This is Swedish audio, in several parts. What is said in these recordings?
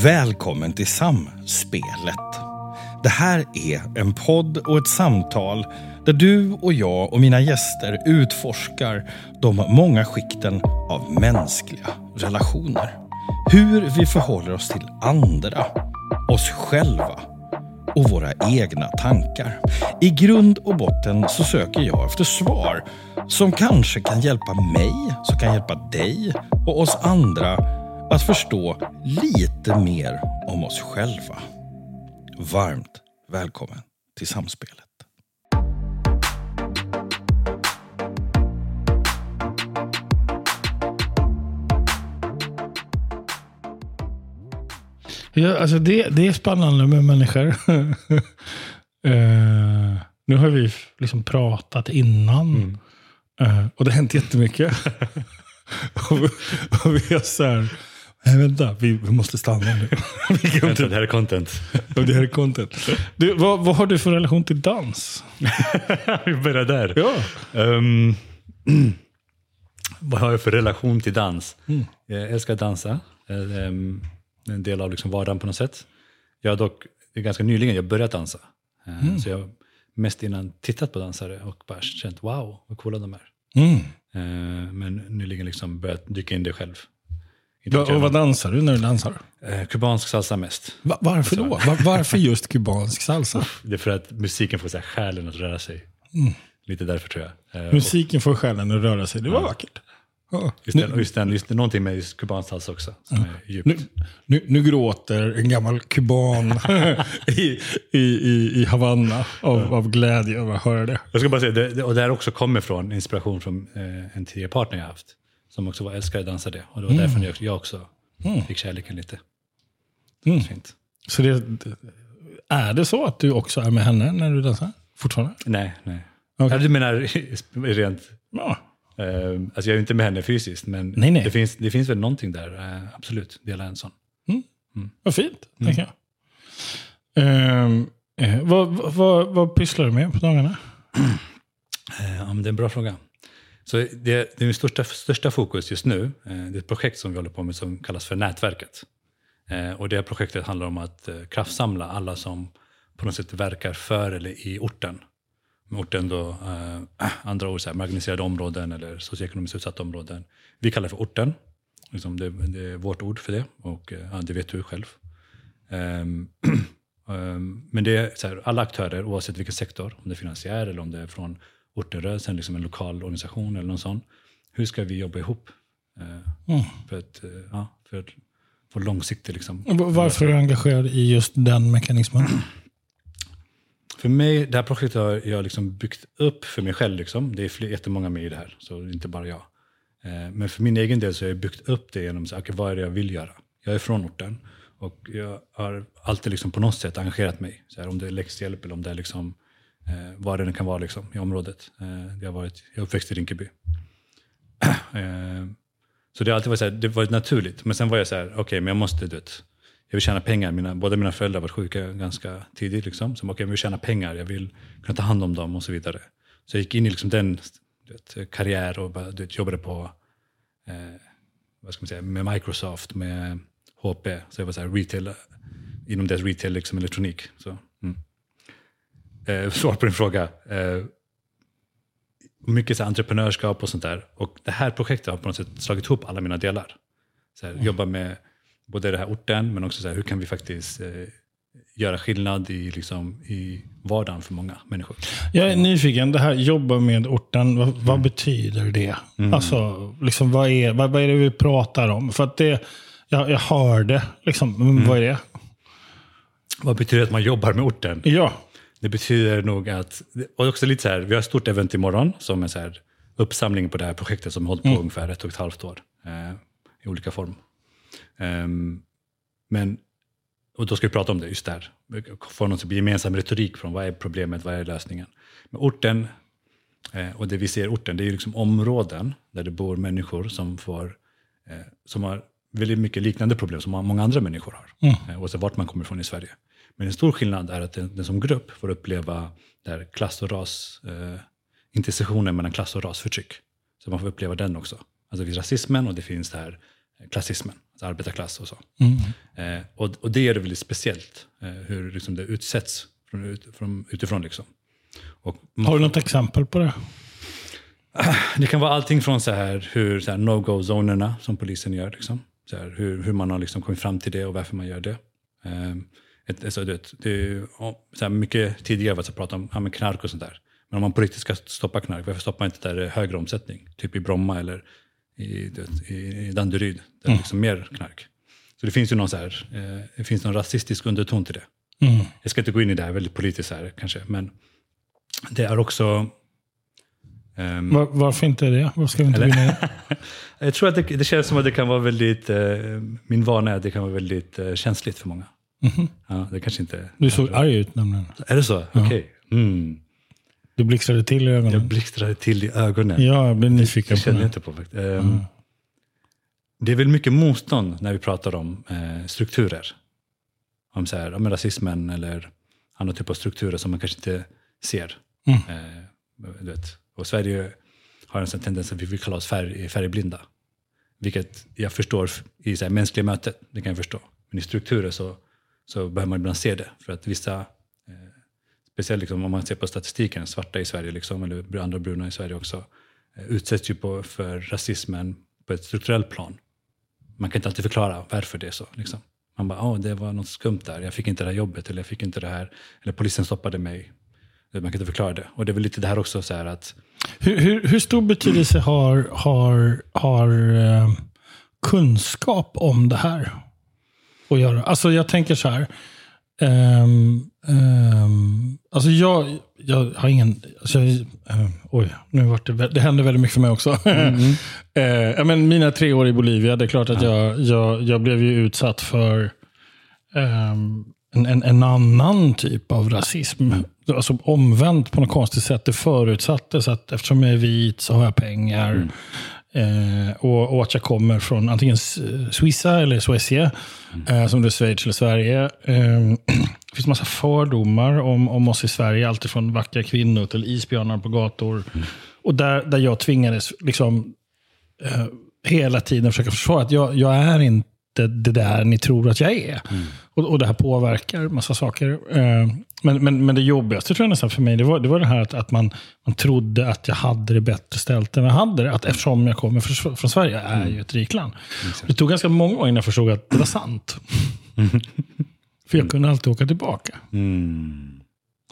Välkommen till Samspelet. Det här är en podd och ett samtal där du och jag och mina gäster utforskar de många skikten av mänskliga relationer. Hur vi förhåller oss till andra, oss själva och våra egna tankar. I grund och botten så söker jag efter svar som kanske kan hjälpa mig, som kan hjälpa dig och oss andra att förstå lite mer om oss själva. Varmt välkommen till Samspelet. Ja, alltså det, det är spännande med människor. uh, nu har vi liksom pratat innan. Mm. Uh, och det har hänt jättemycket. och, vi, och vi har så här, nej vänta, vi, vi måste stanna nu. vi vänta, det här är content. det här är content. Du, vad, vad har du för relation till dans? vi börjar där. Ja. Um, vad har jag för relation till dans? Mm. Jag älskar att dansa. Um, en del av liksom vardagen på något sätt. Jag har dock, det är ganska nyligen jag börjat dansa. Eh, mm. Så jag har mest innan tittat på dansare och bara känt wow, vad coola de är. Mm. Men nyligen liksom börjat dyka in det själv. Ja, och vad dansar du när du dansar? Eh, kubansk salsa mest. Va varför då? Var varför just kubansk salsa? Det är för att musiken får så här, själen att röra sig. Mm. Lite därför tror jag. Musiken får själen att röra sig, det var ja. vackert. Just, den, just, den, just någonting med just kubansk hals också. Som ja. är djupt. Nu, nu, nu, gråter en gammal kuban i, i, i, i Havanna av, ja. av glädje över att höra det. Jag ska bara säga, det, och det här också kommer från inspiration från eh, en tidigare partner jag haft. Som också var älskare dansade. Och det var mm. därför jag, jag också mm. fick kärleken lite. Mm. Fint. Så det, är det så att du också är med henne när du dansar? Fortfarande? Nej, nej. Okay. du menar rent... Ja. Uh, alltså jag är inte med henne fysiskt, men nej, nej. Det, finns, det finns väl någonting där. Uh, absolut, dela en sån. Mm. Mm. Vad fint, mm. tänker jag. Uh, vad, vad, vad pysslar du med på dagarna? ja, det är en bra fråga. Så det, det är min största, största fokus just nu. Eh, det är ett projekt som vi håller på med som kallas för Nätverket. Eh, och det projektet handlar om att eh, kraftsamla alla som på något sätt verkar för eller i orten med orten då, andra ord, så här, marginaliserade områden eller socioekonomiskt utsatta områden. Vi kallar det för orten. Liksom det, det, är vårt ord för det och ja, det vet du själv. Um, um, men det är så här, alla aktörer, oavsett vilken sektor, om det är finansiär eller om det är från ortenrörelsen, liksom en lokal organisation eller någon sån. Hur ska vi jobba ihop? Uh, mm. för, att, uh, ja, för att få långsiktigt... Liksom, Varför är du engagerad i just den mekanismen? För mig, det här projektet har jag liksom byggt upp för mig själv. Liksom. Det är fler, jättemånga med i det här, så inte bara jag. Eh, men för min egen del så har jag byggt upp det genom att okay, vad är det jag vill göra? Jag är från orten och jag har alltid liksom på något sätt engagerat mig. Så här, om det är läxhjälp eller om det är liksom, eh, vad det nu kan vara liksom, i området. Eh, det varit, jag är uppväxt i Rinkeby. eh, så det har alltid varit, så här, det varit naturligt. Men sen var jag så här, okej, okay, men jag måste, du vet, jag vill tjäna pengar. Mina, båda mina föräldrar var sjuka ganska tidigt. Liksom. Så okay, jag vill tjäna pengar, jag vill kunna ta hand om dem och så vidare. Så jag gick in i liksom den vet, karriär och bara, vet, jobbade på eh, vad ska man säga, med Microsoft, med HP. Så jag var så här, retail, inom deras retail, liksom elektronik. Så eh, svar på din fråga. Eh, mycket så entreprenörskap och sånt där. Och det här projektet har på något sätt slagit ihop alla mina delar. Så här, mm. Jobba med både den här orten, men också så här, hur kan vi faktiskt eh, göra skillnad i, liksom, i vardagen för många människor. Jag är nyfiken, det här jobba med orten, vad, vad mm. betyder det? Mm. Alltså, liksom, vad, är, vad, vad, är det vi pratar om? För att det, jag, jag hör det, liksom, mm. vad är det? Vad betyder det att man jobbar med orten? Ja. Det betyder nog att, och också lite så här, vi har ett stort event imorgon som är så här, uppsamling på det här projektet som har hållit på mm. ungefär ett och ett halvt år. Eh, I olika form. Um, men, och då ska vi prata om det, just där. Få någon gemensam retorik från vad är problemet, vad är lösningen. Men orten, eh, och det vi ser orten, det är liksom områden där det bor människor som, får, eh, som har väldigt mycket liknande problem som många andra människor har. Mm. Eh, oavsett vart man kommer ifrån i Sverige. Men en stor skillnad är att den, den som grupp får uppleva där klass och ras, eh, intersektionen mellan klass och rasförtryck. Så man får uppleva den också. Alltså det finns rasismen och det finns det här klassismen, alltså arbetarklass och så. Mm. Eh, och, och det är det väldigt speciellt, eh, hur liksom det utsätts från, ut, från, utifrån. Liksom. Och Har du något exempel på det? det kan vara allting från så här, hur så här, no-go-zonerna som polisen gör. Liksom. Så här, hur, hur man har liksom kommit fram till det och varför man gör det. Um, ett, alltså, det, det är, så mycket tidigare var det pratat om ja, knark och sånt där. Men om man på riktigt ska stoppa knark, varför stoppar man inte där det är högre omsättning? Typ i Bromma eller i, det, i, Danderyd, där det är liksom mer knark. Så det finns ju någon, så här, eh, det finns någon rasistisk underton till det. Mm. Jag ska inte gå in i det här väldigt politiskt här kanske, men det är också... ehm, Var, varför inte det? Varför ska vi inte Eller- gå in i det? jag tror att det, det känns som att det kan vara väldigt, eh, min vana är att det kan vara väldigt eh, känsligt för många. Ja, det kanske inte... Du såg arg ut nämligen. Är det så? Okej. Mm. Du blixtrade till i Jag ögonen. blixtrade till i ögonen. Ja, jag blev nyfiken Det på kände jag det. inte på faktiskt. Ehm, Det är väl mycket motstånd när vi pratar om eh, strukturer. Om så här, om rasismen eller andra typer av strukturer som man kanske inte ser. Mm. Eh, du vet. Och Sverige har en sån tendens att vi vill kalla oss färg, färgblinda. Vilket jag förstår i så här, mänskliga möten, det kan jag förstå. Men i strukturer så, så behöver man ibland se det. För att vissa, eh, speciellt liksom, om man ser på statistiken, svarta i Sverige, liksom, eller andra bruna i Sverige också, eh, utsätts ju på, för rasismen på ett strukturellt plan. Man kan inte alltid förklara varför det är så. Liksom. Man bara, oh, det var något skumt där, jag fick inte det här jobbet, eller jag fick inte det här, eller polisen stoppade mig. Eh, man kan inte förklara det. Och det är väl lite det här också, så här att Hur, hur, hur stor betydelse har, har, har eh, kunskap om det här att göra? Alltså jag tänker så här. ehm, ehm, alltså jag, jag har ingen... Alltså jag, eh, oj, nu vart det, det händer väldigt mycket för mig också. eh, ja, men mina tre år i Bolivia, det är klart att jag, jag, jag blev ju utsatt för en, en, en annan typ av rasism. Alltså omvänt på något konstigt sätt. Det förutsattes att eftersom jag är vit så har jag pengar. Eh, och, och att jag kommer från antingen S- Suiza eller Suecia, eh, som det är Schweiz eller Sverige. Eh, det finns massa fördomar om, om oss i Sverige. Allt från vackra kvinnor till isbjörnar på gator. Och där, där jag tvingades liksom eh, hela tiden försöka försvara att jag, jag är inte det där ni tror att jag är. Och, och det här påverkar massa saker. Men, men, men det jobbigaste tror jag nästan för mig, det var det, var det här att, att man, man trodde att jag hade det bättre ställt än jag hade det. Att eftersom jag kommer från, från Sverige, jag är ju ett rikt land. Det tog ganska många år innan jag förstod att det var sant. för jag kunde alltid åka tillbaka. mm,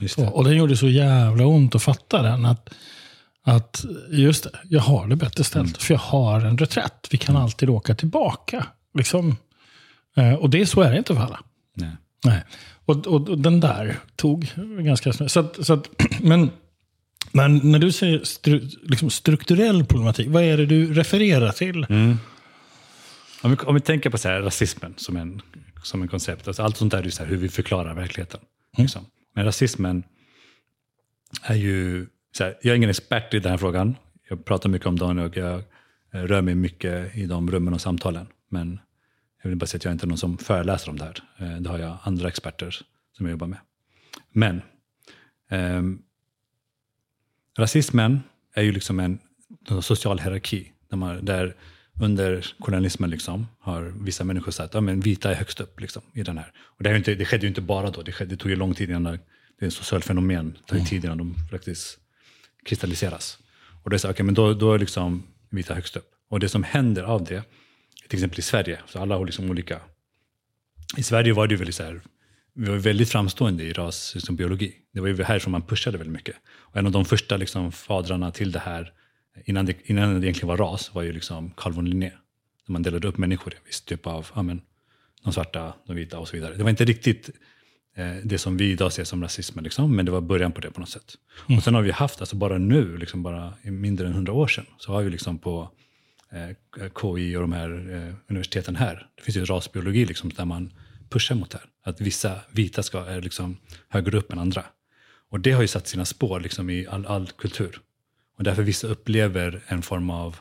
just Så, det. och den gjorde så jävla ont att fatta den. Att, att just det, jag har det bättre ställt. För jag har en reträtt. Vi kan alltid åka tillbaka. Liksom. Eh, och det så är det inte för alla. Nej. Nej. Och, och, och den där tog ganska snabbt. Så att, så att, men, men när du säger stru, liksom strukturell problematik, vad är det du refererar till? Om vi, om vi tänker på så här, rasismen som en, som en koncept, alltså allt sånt där är ju så här, hur vi förklarar verkligheten. Liksom. Men rasismen är ju, här, jag är ingen expert i den här frågan. Jag pratar mycket om den och jag eh, rör mig mycket i de rummen och samtalen. Men jag vill bara säga att jag är inte någon som föreläser om det här. Eh, Det har jag andra experter som jag jobbar med. Men ehm, rasismen är ju liksom en en social hierarki. Där, man, där under kolonialismen liksom, har vissa människor sagt att ja, men vita är högst upp liksom, i den här. Och det, är inte, det skedde ju inte bara då, det, skedde, det tog ju lång tid innan det, är ett socialt fenomen. Det tar ju tid innan de faktiskt kristalliseras. Och det är så, okay, men då, då är liksom vita högst upp. Och det som händer av det, till exempel i Sverige, så alla har liksom olika... I Sverige var det ju väldigt så här, vi var väldigt framstående i ras, liksom biologi. Det var ju härifrån man pushade väldigt mycket. Och en av de första liksom, fadrarna till det här, innan det, innan det egentligen var ras, var ju liksom Carl von Linné. Där man delade upp människor i en viss typ av, ja men, de svarta, de vita och så vidare. Det var inte riktigt eh, det som vi idag ser som rasismen, liksom, men det var början på det på något sätt. Och sen har vi haft, alltså bara nu, liksom bara mindre än hundra år sedan, så har vi liksom på Eh, eh, KI och de här eh, universiteten här, det finns ju rasbiologi liksom, där man pushar mot det här. Att vissa vita ska, är liksom högre upp än andra. Och det har ju satt sina spår liksom, i all, all kultur. Och därför vissa upplever en form av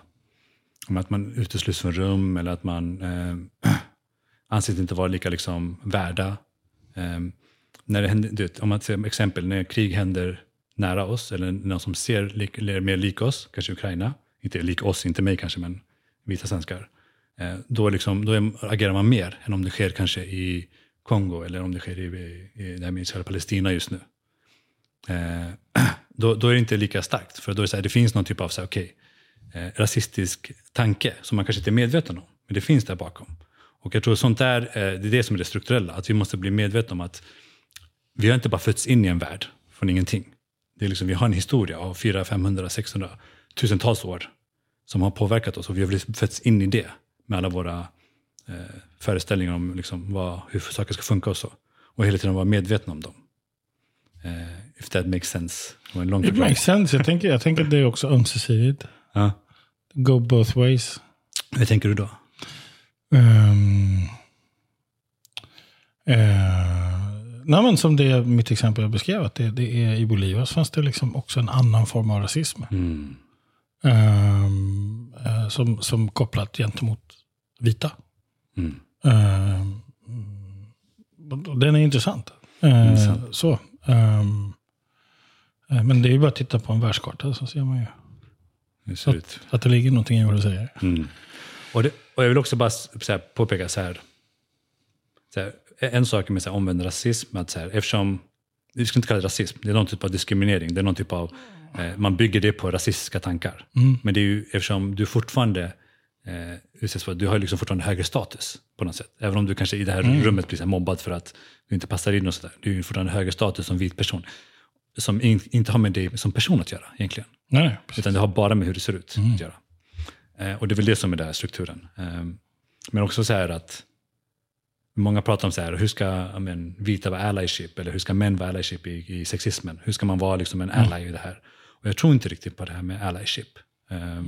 att man utesluts från rum eller att man eh, anses inte vara lika liksom, värda. Eh, när det händer, du vet, om man ser exempel, när krig händer nära oss eller någon som ser lik, är mer lik oss, kanske Ukraina, inte lik oss, inte mig kanske, men vita svenskar. eh, då, liksom, då är, agerar man mer än om det sker kanske i Kongo eller om det sker i, i, i det här med Israel och Palestina just nu. Eh, då, då är det inte lika starkt, för då är det, så här, det finns någon typ av så här, okay, eh, rasistisk tanke som man kanske inte är medveten om, men det finns där bakom. Och jag tror sånt där, eh, det är det som är det strukturella, att vi måste bli medvetna om att vi har inte bara fötts in i en värld från ingenting. Det är liksom, vi har en historia av 400, 500, 600, tusentals år som har påverkat oss och vi har fötts in i det med alla våra eh, föreställningar om liksom vad, hur saker ska funka och så. Och hela tiden vara medvetna om dem. Eh, if that makes sense. En lång It makes sense. Jag tänker, jag tänker att det är också ömsesidigt. Ja. Go both ways. Hur tänker du då? Um, uh, nej men som det mitt exempel jag beskrev, att det, det är i Bolivas fanns det liksom också en annan form av rasism. Mm. Um, som, som kopplat gentemot vita. Mm. Um, den är intressant. Uh, Intressant. Så. Um, men det är ju bara att titta på en världskarta så ser man ju Det ut. att det ligger någonting i vad du säger. Mm. Och, det, och jag vill också bara så här, påpeka så här, så här. En sak med så här, omvänd rasism, att så här, eftersom, vi ska inte kalla det rasism, det är någon typ av diskriminering, det är någon typ av, man bygger det på rasistiska tankar. Men det är ju eftersom du fortfarande eh, utsätts för, du har liksom fortfarande högre status på något sätt. Även om du kanske i det här rummet blir mobbad för att du inte passar in och sådär. Du är fortfarande högre status som vit person. Som in, inte har med dig som person att göra egentligen. Nej, precis. Utan det har bara med hur det ser ut att göra. Eh, och det är väl det som är den här strukturen. Eh, men också så här att många pratar om så här, hur ska men, vita vara allyship eller hur ska män vara allyship i, i sexismen? Hur ska man vara liksom en ally i det här? Och jag tror inte riktigt på det här med allyship. Eh,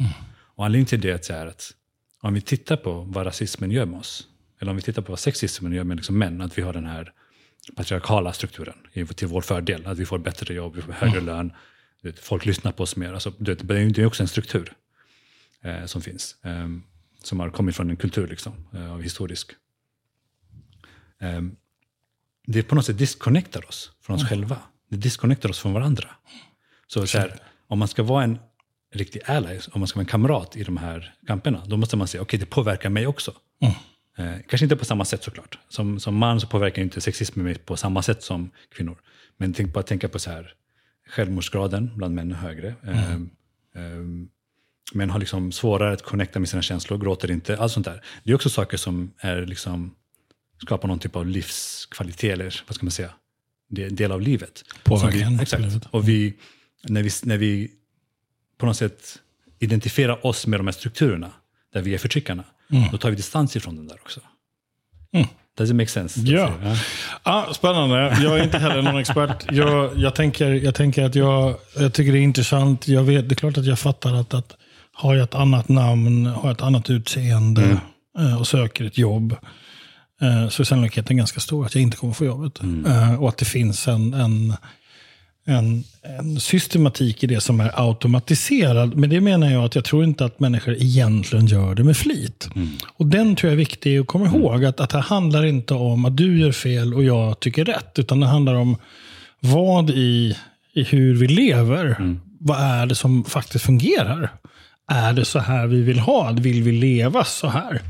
Och anledningen till det är att, om vi tittar på vad rasismen gör med oss, eller om vi tittar på vad sexismen gör med liksom män, att vi har den här patriarkala strukturen till vår fördel. Att vi får bättre jobb, vi får högre lön, du vet, folk lyssnar på oss mer. Alltså, det är också en struktur eh, som finns. Eh, som har kommit från en kultur, liksom, eh, av historisk. Eh, det på något sätt disconnectar oss från oss själva. Det disconnectar oss från varandra. Så, så här, om man ska vara en riktig ally, om man ska vara en kamrat i de här kamperna, då måste man säga, okej, det påverkar mig också. Eh, kanske inte på samma sätt såklart. Som, som man så påverkar inte sexismen mig på samma sätt som kvinnor. Men tänk på att tänka på så här, självmordsgraden bland män är högre. Eh, eh, män har liksom svårare att connecta med sina känslor, gråter inte, allt sånt där. Det är också saker som är liksom, skapar någon typ av livskvalitet, eller vad ska man säga, det är en del av livet. Påverkan vi, exakt. livet. Och vi, när, vi, när vi på något sätt identifierar oss med de här strukturerna, där vi är förtryckarna, då tar vi distans ifrån den där också. Does it make sense? Ja. Ah, spännande. Jag är inte heller någon expert. Jag, jag, tänker, jag tänker att jag, jag tycker det är intressant. Jag vet, det är klart att jag fattar att, att har jag ett annat namn, har jag ett annat utseende eh, och söker ett jobb, eh, så är sannolikheten ganska stor att jag inte kommer få jobbet. Eh, och att det finns en, en, en, en systematik i det som är automatiserad. Men det menar jag att jag tror inte att människor egentligen gör det med flit. Och den tror jag är viktig att komma ihåg. Att, att det handlar inte om att du gör fel och jag tycker rätt. Utan det handlar om vad i, i hur vi lever. Vad är det som faktiskt fungerar? Är det så här vi vill ha? Vill vi leva så här?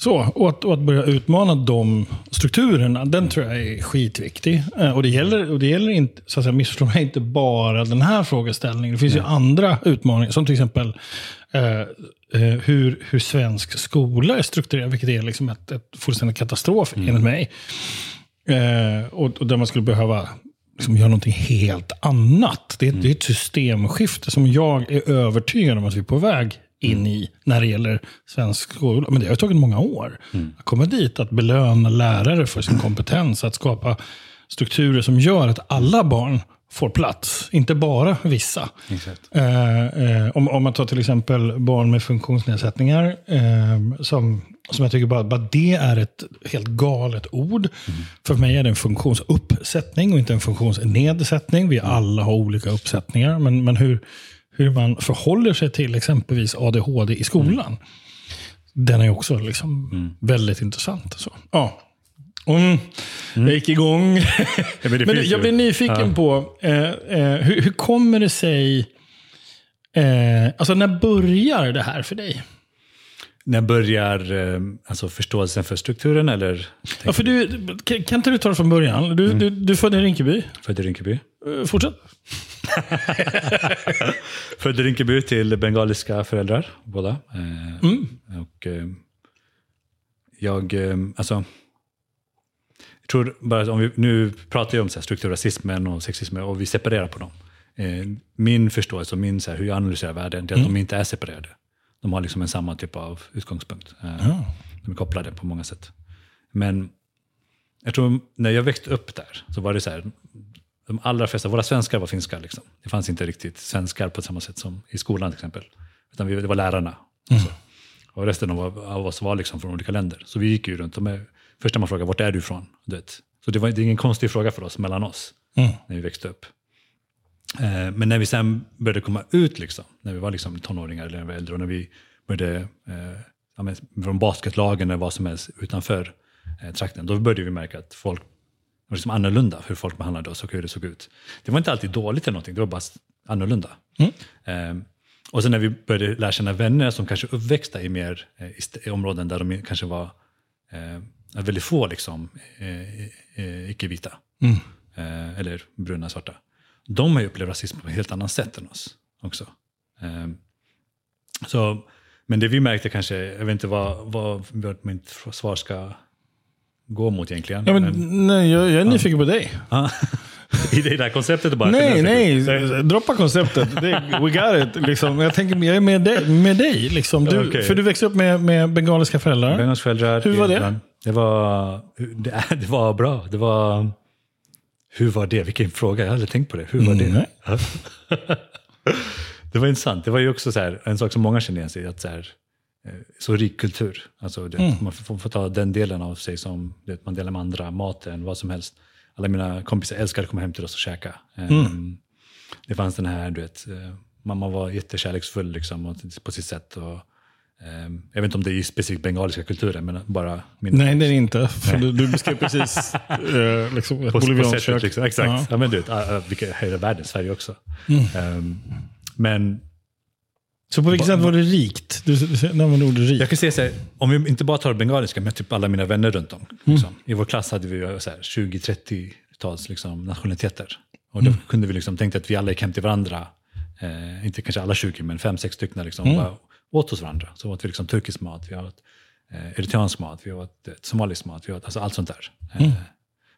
Så, och att, och att börja utmana de strukturerna, den tror jag är skitviktig. Eh, Och det gäller, och det gäller inte, så att säga, missförstå mig, inte bara den här frågeställningen. Det finns ju andra utmaningar, som till exempel eh, eh, hur, hur svensk skola är strukturerad, vilket är liksom ett, ett fullständigt katastrof enligt mig. Eh, och, och där man skulle behöva liksom göra någonting helt annat. Det är, det är ett systemskifte som jag är övertygad om att vi är på väg in i när det gäller svensk skola. Men det har tagit många år att komma dit, att belöna lärare för sin kompetens, att skapa strukturer som gör att alla barn får plats, inte bara vissa. Eh, eh, om, om man tar till exempel barn med funktionsnedsättningar, eh, som, som jag tycker bara, bara det är ett helt galet ord. För mig är det en funktionsuppsättning och inte en funktionsnedsättning. Vi alla har olika uppsättningar, men, men hur, hur man förhåller sig till exempelvis ADHD i skolan, den är också liksom väldigt intressant. Så. Ja. Mm. Jag gick igång. men det Men du, finns jag blir nyfiken Ja. på, eh, eh, hur, hur kommer det sig, eh, alltså när börjar det här för dig? När börjar eh, alltså förståelsen för strukturen eller? Ja, för du, kan, kan inte du ta det från början? Du, du, du är född i Rinkeby. Född i Rinkeby. Eh, Fortsätt. Född i Rinkeby till bengaliska föräldrar, båda. Eh, Och eh, jag, eh, alltså, jag tror bara om vi, nu pratar jag om så här, strukturrasismen och sexismen och vi separerar på dem. Min förståelse och min, så här, hur jag analyserar världen, det är att de inte är separerade. De har liksom en samma typ av utgångspunkt. Eh, De är kopplade på många sätt. Men jag tror när jag växte upp där så var det så här, de allra flesta, våra svenskar var finska. Liksom. Det fanns inte riktigt svenskar på samma sätt som i skolan till exempel. Utan vi, det var lärarna. Så. Och resten av, av oss var liksom från olika länder. Så vi gick ju runt. Och med, först när man frågade, vart är du ifrån? Du vet. Så det var det är ingen konstig fråga för oss, mellan oss, när vi växte upp. Eh, men när vi sen började komma ut, liksom, när vi var liksom tonåringar eller när vi var äldre, och när vi började eh, ja, från basketlagen eller vad som helst utanför eh, trakten, då började vi märka att folk var liksom annorlunda, hur folk behandlade oss och hur det såg ut. Det var inte alltid dåligt eller någonting, det var bara annorlunda. Eh, och sen när vi började lära känna vänner som kanske uppväxta i mer eh, i, områden där de kanske var eh, väldigt få liksom, eh, eh, icke-vita. Eh, eller bruna, svarta. De har ju upplevt rasism på ett helt annat sätt än oss också. Eh, så, men det vi märkte kanske, jag vet inte vad, vad mitt svar ska gå mot egentligen. Ja, men, nej, jag, jag är nyfiken på dig. I det där konceptet bara... Nej, nej. Droppa konceptet. Det, we got it. Liksom. Jag tänker, jag är med dig. Med dig liksom. du, Okej. För du växte upp med, med bengaliska föräldrar. Bengals föräldrar. Hur var det? Det var, det, det var bra. Det var... Hur var det? Vilken fråga. Jag hade aldrig tänkt på det. Hur var det? Mm. Ja. det var intressant. Det var ju också så här, en sak som många känner igen sig i. Att så, här, eh, så rik kultur. Alltså det, Mm. Man får, får ta den delen av sig som det, man delar med andra. Maten, vad som helst. Alla mina kompisar älskade att komma hem till oss och käka. Mm. Um, Det fanns den här, du vet, eh, mamma var jättekärleksfull liksom, på sitt sätt. Och, ehm, jag vet inte om det är i specifikt bengaliska kulturen, men bara min Nej, det är det inte. Du, du beskrev precis eh, liksom ett på, på bolivianskt sättet. kök. Liksom. Exakt. Ja. Ja. men du vet, ah, ah, vilka hela världen, Sverige också. Mm. Ehm, men Så på vilket sätt var det rikt? Du, nämnde ordet jag rikt. kan säga så här, om vi inte bara tar bengaliska, men typ alla mina vänner runt om. Mm. Liksom. I vår klass hade vi ju så här 20-30-tals liksom, nationaliteter. Och Mm. då kunde vi liksom tänka att vi alla gick hem till varandra. Eh, inte kanske alla 20, men 5-6 stycken liksom, Mm. bara åt hos varandra. Så åt vi liksom turkisk mat, vi åt eh, eritreansk mat, vi åt eh, somalisk mat, vi åt alltså allt sånt där. Eh,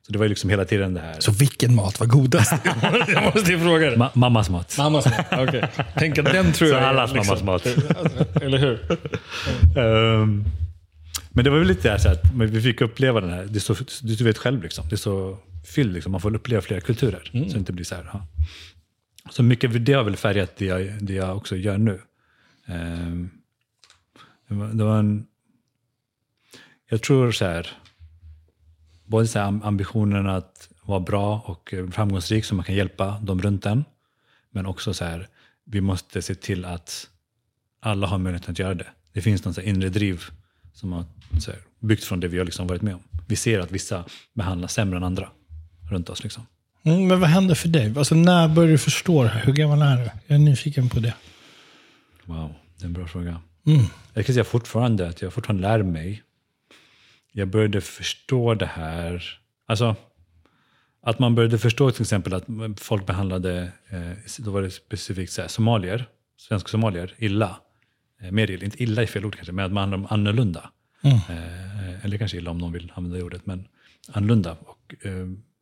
Så det var ju liksom hela tiden det här, Mm. Så vilken mat var godast? jag måste ju fråga det. ma- mammas mat. Mammas mat. Okej. Tänk att den tror Så jag är allas mammas mat. Eller hur? Ehm, men det var väl lite där så att vi fick uppleva den här, det är så, du, vet själv, liksom, det är så fylld, liksom, man får uppleva flera kulturer. Så det inte blir så här. Ja. Så mycket av det har väl färgat det jag, det jag också gör nu. Ehm, det, var, det var en, jag tror så här, både så ambitionen att vara bra och eh, framgångsrik så man kan hjälpa dem runt en. Men också så här, vi måste se till att alla har möjlighet att göra det. Det finns någon så inre driv som har så här, byggt från det vi har liksom varit med om. Vi ser att vissa behandlas sämre än andra runt oss. Liksom. Mm, men vad hände för dig? Alltså, när började du förstå det här? Hur gammal är du? Jag är nyfiken på det. Wow, det är en bra fråga. Mm. Jag kan säga fortfarande att jag fortfarande lär mig. Jag började förstå det här. Alltså, att man började förstå till exempel att folk behandlade, eh, då var det specifikt så här, somalier, svenska somalier, illa. Eh, mer illa, inte illa i fel ord kanske, men att man behandlade dem annorlunda. Eh, eller kanske illa om någon vill använda det ordet, men annorlunda. Och,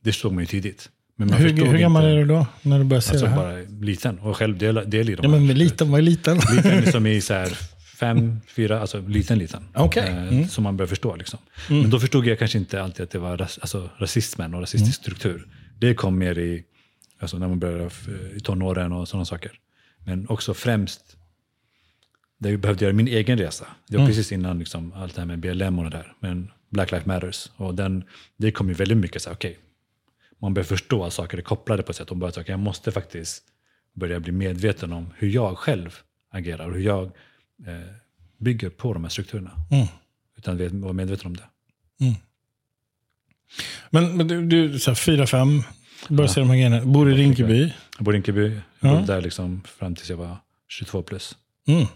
det såg man ju tidigt. Men man Hur, hur gammal inte, är du då? När du började se Alltså det här? bara liten och själv del, del i dem. Ja, men liten, vad är liten? Liten som i så här fem, fyra, alltså liten liten. Okej. Eh, Mm. Som man börjar förstå. Liksom. Men då förstod jag kanske inte alltid att det var ras, alltså, rasismen och rasistisk Mm. struktur. Det kom mer i, alltså, när man började i tonåren och sådana saker. Men också främst, där jag behövde göra min egen resa. Det Mm. var precis innan liksom, allt det här med BLM och det där. Men Black Lives Matters. Och den, det kom ju väldigt mycket så här, okej, man börjar förstå att saker är kopplade på ett sätt. Och börjar säga, jag måste faktiskt börja bli medveten om hur jag själv agerar och hur jag bygger på de här strukturerna. Mm. Utan att vara medveten om det. Men, men du, du så här, fyra, fem, började se de här grejerna. Bor i Rinkeby. Jag bor i Rinkeby, jag Ja. bodde där liksom fram tills jag var 22 plus. Mm.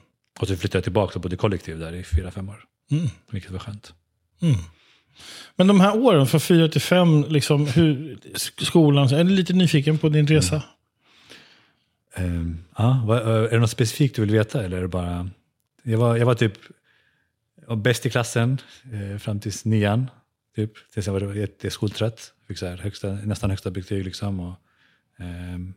Och så flyttade jag tillbaka och bodde kollektiv där i fyra, fem år. Mm. Vilket var skönt. Men de här åren, från fyra till fem, liksom, hur, skolan, så är du lite nyfiken på din resa? Ehm, ja, vad- är det något specifikt du vill veta? Eller är det bara... jag, var, jag var typ bäst i klassen eh, fram till nian. Typ. Tills jag var jätteskoltrött. Fick så här högsta, nästan högsta betyg. Liksom, och, ehm,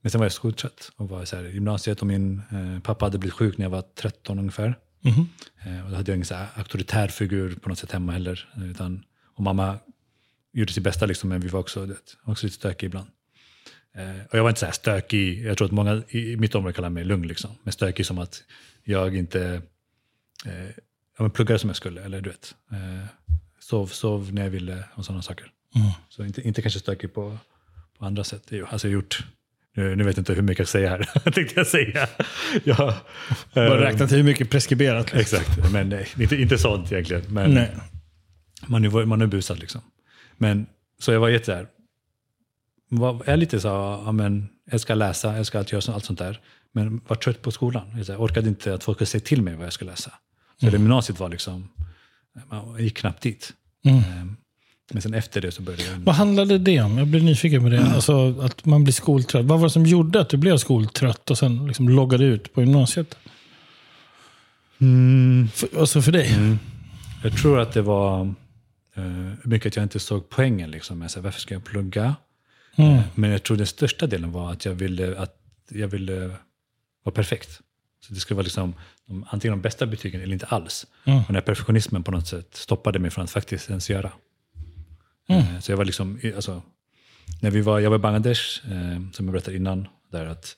men sen var jag skoltrött och var så här, gymnasiet och min eh, pappa hade blivit sjuk när jag var 13 ungefär. Mhm. Eh, och då hade jag ingen så här auktoritär figur på något sätt hemma heller. eh, Utan, och mamma gjorde sitt bästa, liksom, men vi var också, vet, också lite stökiga ibland. Eh, och jag var inte så här stökig, jag tror att många i mitt område kallar mig lugn. Liksom. Men stökig som att jag inte eh, ja, men pluggade som jag skulle. Eller du vet, eh, sov, sov när jag ville och sådana saker. Mm. Så inte, inte kanske stökig på, på andra sätt. Alltså jag gjort, nu, nu vet jag inte hur mycket jag ska säga här, tänkte jag säga. Jag, Bara eh, räkna till hur mycket preskriberat. Exakt, men nej, inte, inte sånt egentligen. Men Nej. man är, man är busad liksom. Men, så jag var jätte där. Var, är lite så, ja, men, jag ska läsa, jag ska göra allt sånt där. Men var trött på skolan. Jag orkade inte att folk säga till mig vad jag skulle läsa. Så det gymnasiet var liksom, man gick knappt dit. Mm. Ehm, Men sen efter det så började jag... Vad handlade det om? Jag blir nyfiken på det. Alltså att man blir skoltrött. Vad var det som gjorde att du blev skoltrött och sen liksom loggade ut på gymnasiet? Mm, För, alltså för dig? jag tror att det var uh, mycket att jag inte såg poängen. Liksom. Jag sa, varför ska jag plugga? Mm. Men jag tror den största delen var att jag ville, att jag ville vara perfekt. Så det skulle vara liksom, de, antingen de bästa betygen eller inte alls. Mm. Och den här perfektionismen på något sätt stoppade mig från att faktiskt ens göra. Mm. Eh, Så jag var liksom, alltså, när vi var, jag var i Bangladesh, eh, som jag berättade innan, där att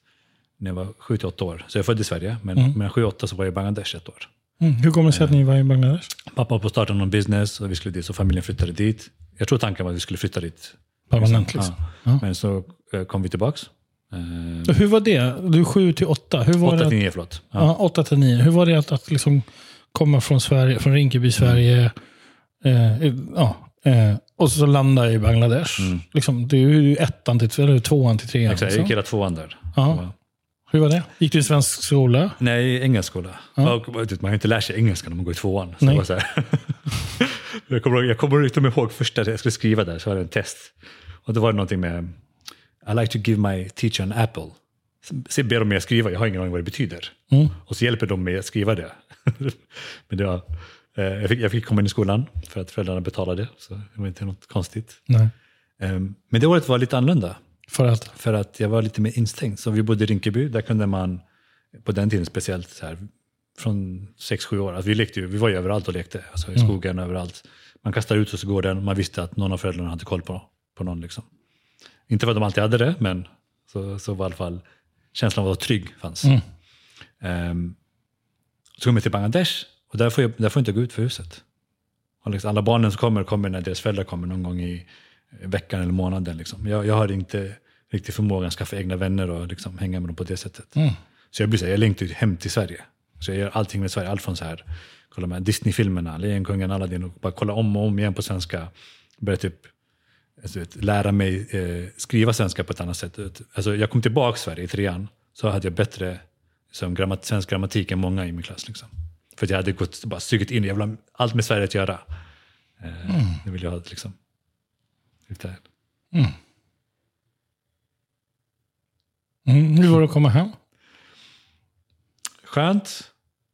när jag var 7-8 år, så jag är född i Sverige, men Mm. mellan 7 och 8 så var jag i Bangladesh ett år. Mm. Hur kommer det sig att ni var i Bangladesh? Pappa var på att starta någon business och vi skulle dit, så familjen flyttade dit. Jag tror tanken var att vi skulle flytta dit. Permanent liksom. Ja. Men så eh, kom vi tillbaks. Eh, Hur var det? Du är sju till åtta. Hur var 8 det? till Att, 9, förlåt. Ja. ja, åtta till nio. Hur var det att, att liksom komma från, Sverige, från Rinkeby, Sverige, eh, ja, eh, och så landa i Bangladesh? Liksom, det är ju ettan till, eller tvåan till trean. Mm. Exakt, jag liksom. gick hela tvåan där. Ja. Hur var det? Gick du i svensk skola? Nej, engelsk skola. Och, man har inte lärt sig engelska när man går i tvåan. Så Nej. jag kommer, jag kommer inte ihåg första, jag skulle skriva där, så var det en test. Och då var det någonting med, I like to give my teacher an apple. Så ber de mig att skriva, jag har ingen aning vad det betyder. Mm. Och så hjälper de mig att skriva det. Men det var, eh, jag, fick, jag fick komma in i skolan för att föräldrarna betalade, så det var inte något konstigt. Ehm, Men det året var lite annorlunda. För att? För att jag var lite mer instängd. Så vi bodde i Rinkeby, där kunde man på den tiden speciellt så här, från 6-7 år, alltså vi, lekte ju, vi var ju överallt och lekte, alltså i skogen överallt. Man kastade ut oss i gården, man visste att någon av föräldrarna hade koll på, på någon. Liksom. Inte för att de alltid hade det, men så, så var i alla fall känslan av att vara trygg fanns. Mm. Ehm, så kom jag till Bangladesh och där får jag, där får jag inte gå ut för huset. Liksom alla barnen som kommer, kommer när deras föräldrar kommer någon gång i veckan eller månaden. Liksom. Jag, jag har inte riktigt förmågan att skaffa egna vänner och liksom hänga med dem på det sättet. Mm. Så jag blir så här, jag längtar hem till Sverige. Så jag gör allting med Sverige, allt från så här, kolla med Disney-filmerna, Lejonkungen, Aladdin och bara kolla om och om igen på svenska. Börja typ alltså, vet, lära mig eh, skriva svenska på ett annat sätt. Alltså, jag kom tillbaka till Sverige i trean, så hade jag bättre som grammat, svensk grammatik än många i min klass. Liksom. För jag hade gått, bara sugit in, jag vill ha allt med Sverige att göra. Eh, Det vill jag ha liksom. Lite, Mm. Hur var det att komma hem? Skönt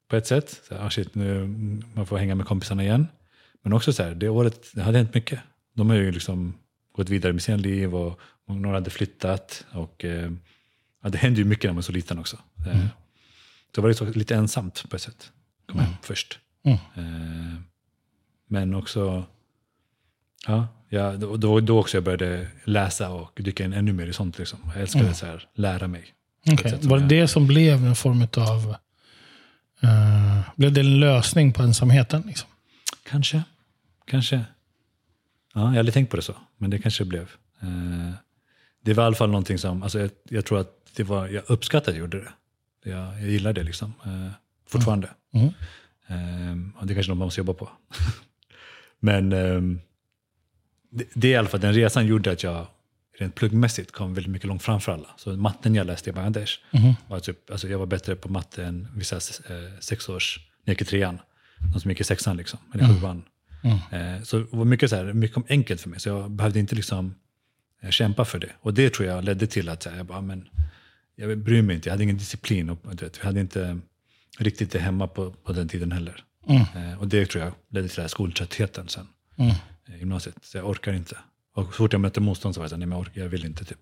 på ett sätt. Så, här, ah, shit, nu, man får hänga med kompisarna igen. Men också så här, det året det hade hänt mycket. De har ju liksom gått vidare med sina liv och, och några hade flyttat. Och, eh, ja, det hände ju mycket när man var så liten också. Eh, Så var det så, lite ensamt på ett sätt. Kom hem först. Mm. Eh, men också, ja, ja då, då, då också jag började läsa och dyka in ännu mer i sånt. Liksom. Jag älskade så här, lära mig. Som Var det det som blev en form av... Uh, blev det en lösning på ensamheten? Liksom? Kanske. Kanske. Ja, jag hade tänkt på det så, men det kanske blev. Eh, det var i alla fall någonting som, alltså jag, jag tror att det var, jag uppskattade att jag gjorde det. Jag, jag gillar det liksom, eh, fortfarande. Mm. Eh, och det är kanske något man måste jobba på. men ehm, det, det är i alla fall, den resan gjorde att jag, rent pluggmässigt kom väldigt mycket långt framför alla. Så matten jag läste i Bangladesh, var typ, alltså jag var bättre på matte än vissa eh, sexårs, när jag gick i trean. De som gick i sexan liksom, eller sjuan. Eh, så det var mycket, så här, mycket enkelt för mig, så jag behövde inte liksom eh, kämpa för det. Och det tror jag ledde till att här, jag bara, men, jag bryr mig inte, jag hade ingen disciplin. Och, vet, vi hade inte riktigt det hemma på, på den tiden heller. Eh, och det tror jag ledde till den här skoltröttheten sen i gymnasiet. Så jag orkar inte. Och så fort jag mötte motstånd så var jag så nej men jag, orkar, jag vill inte typ.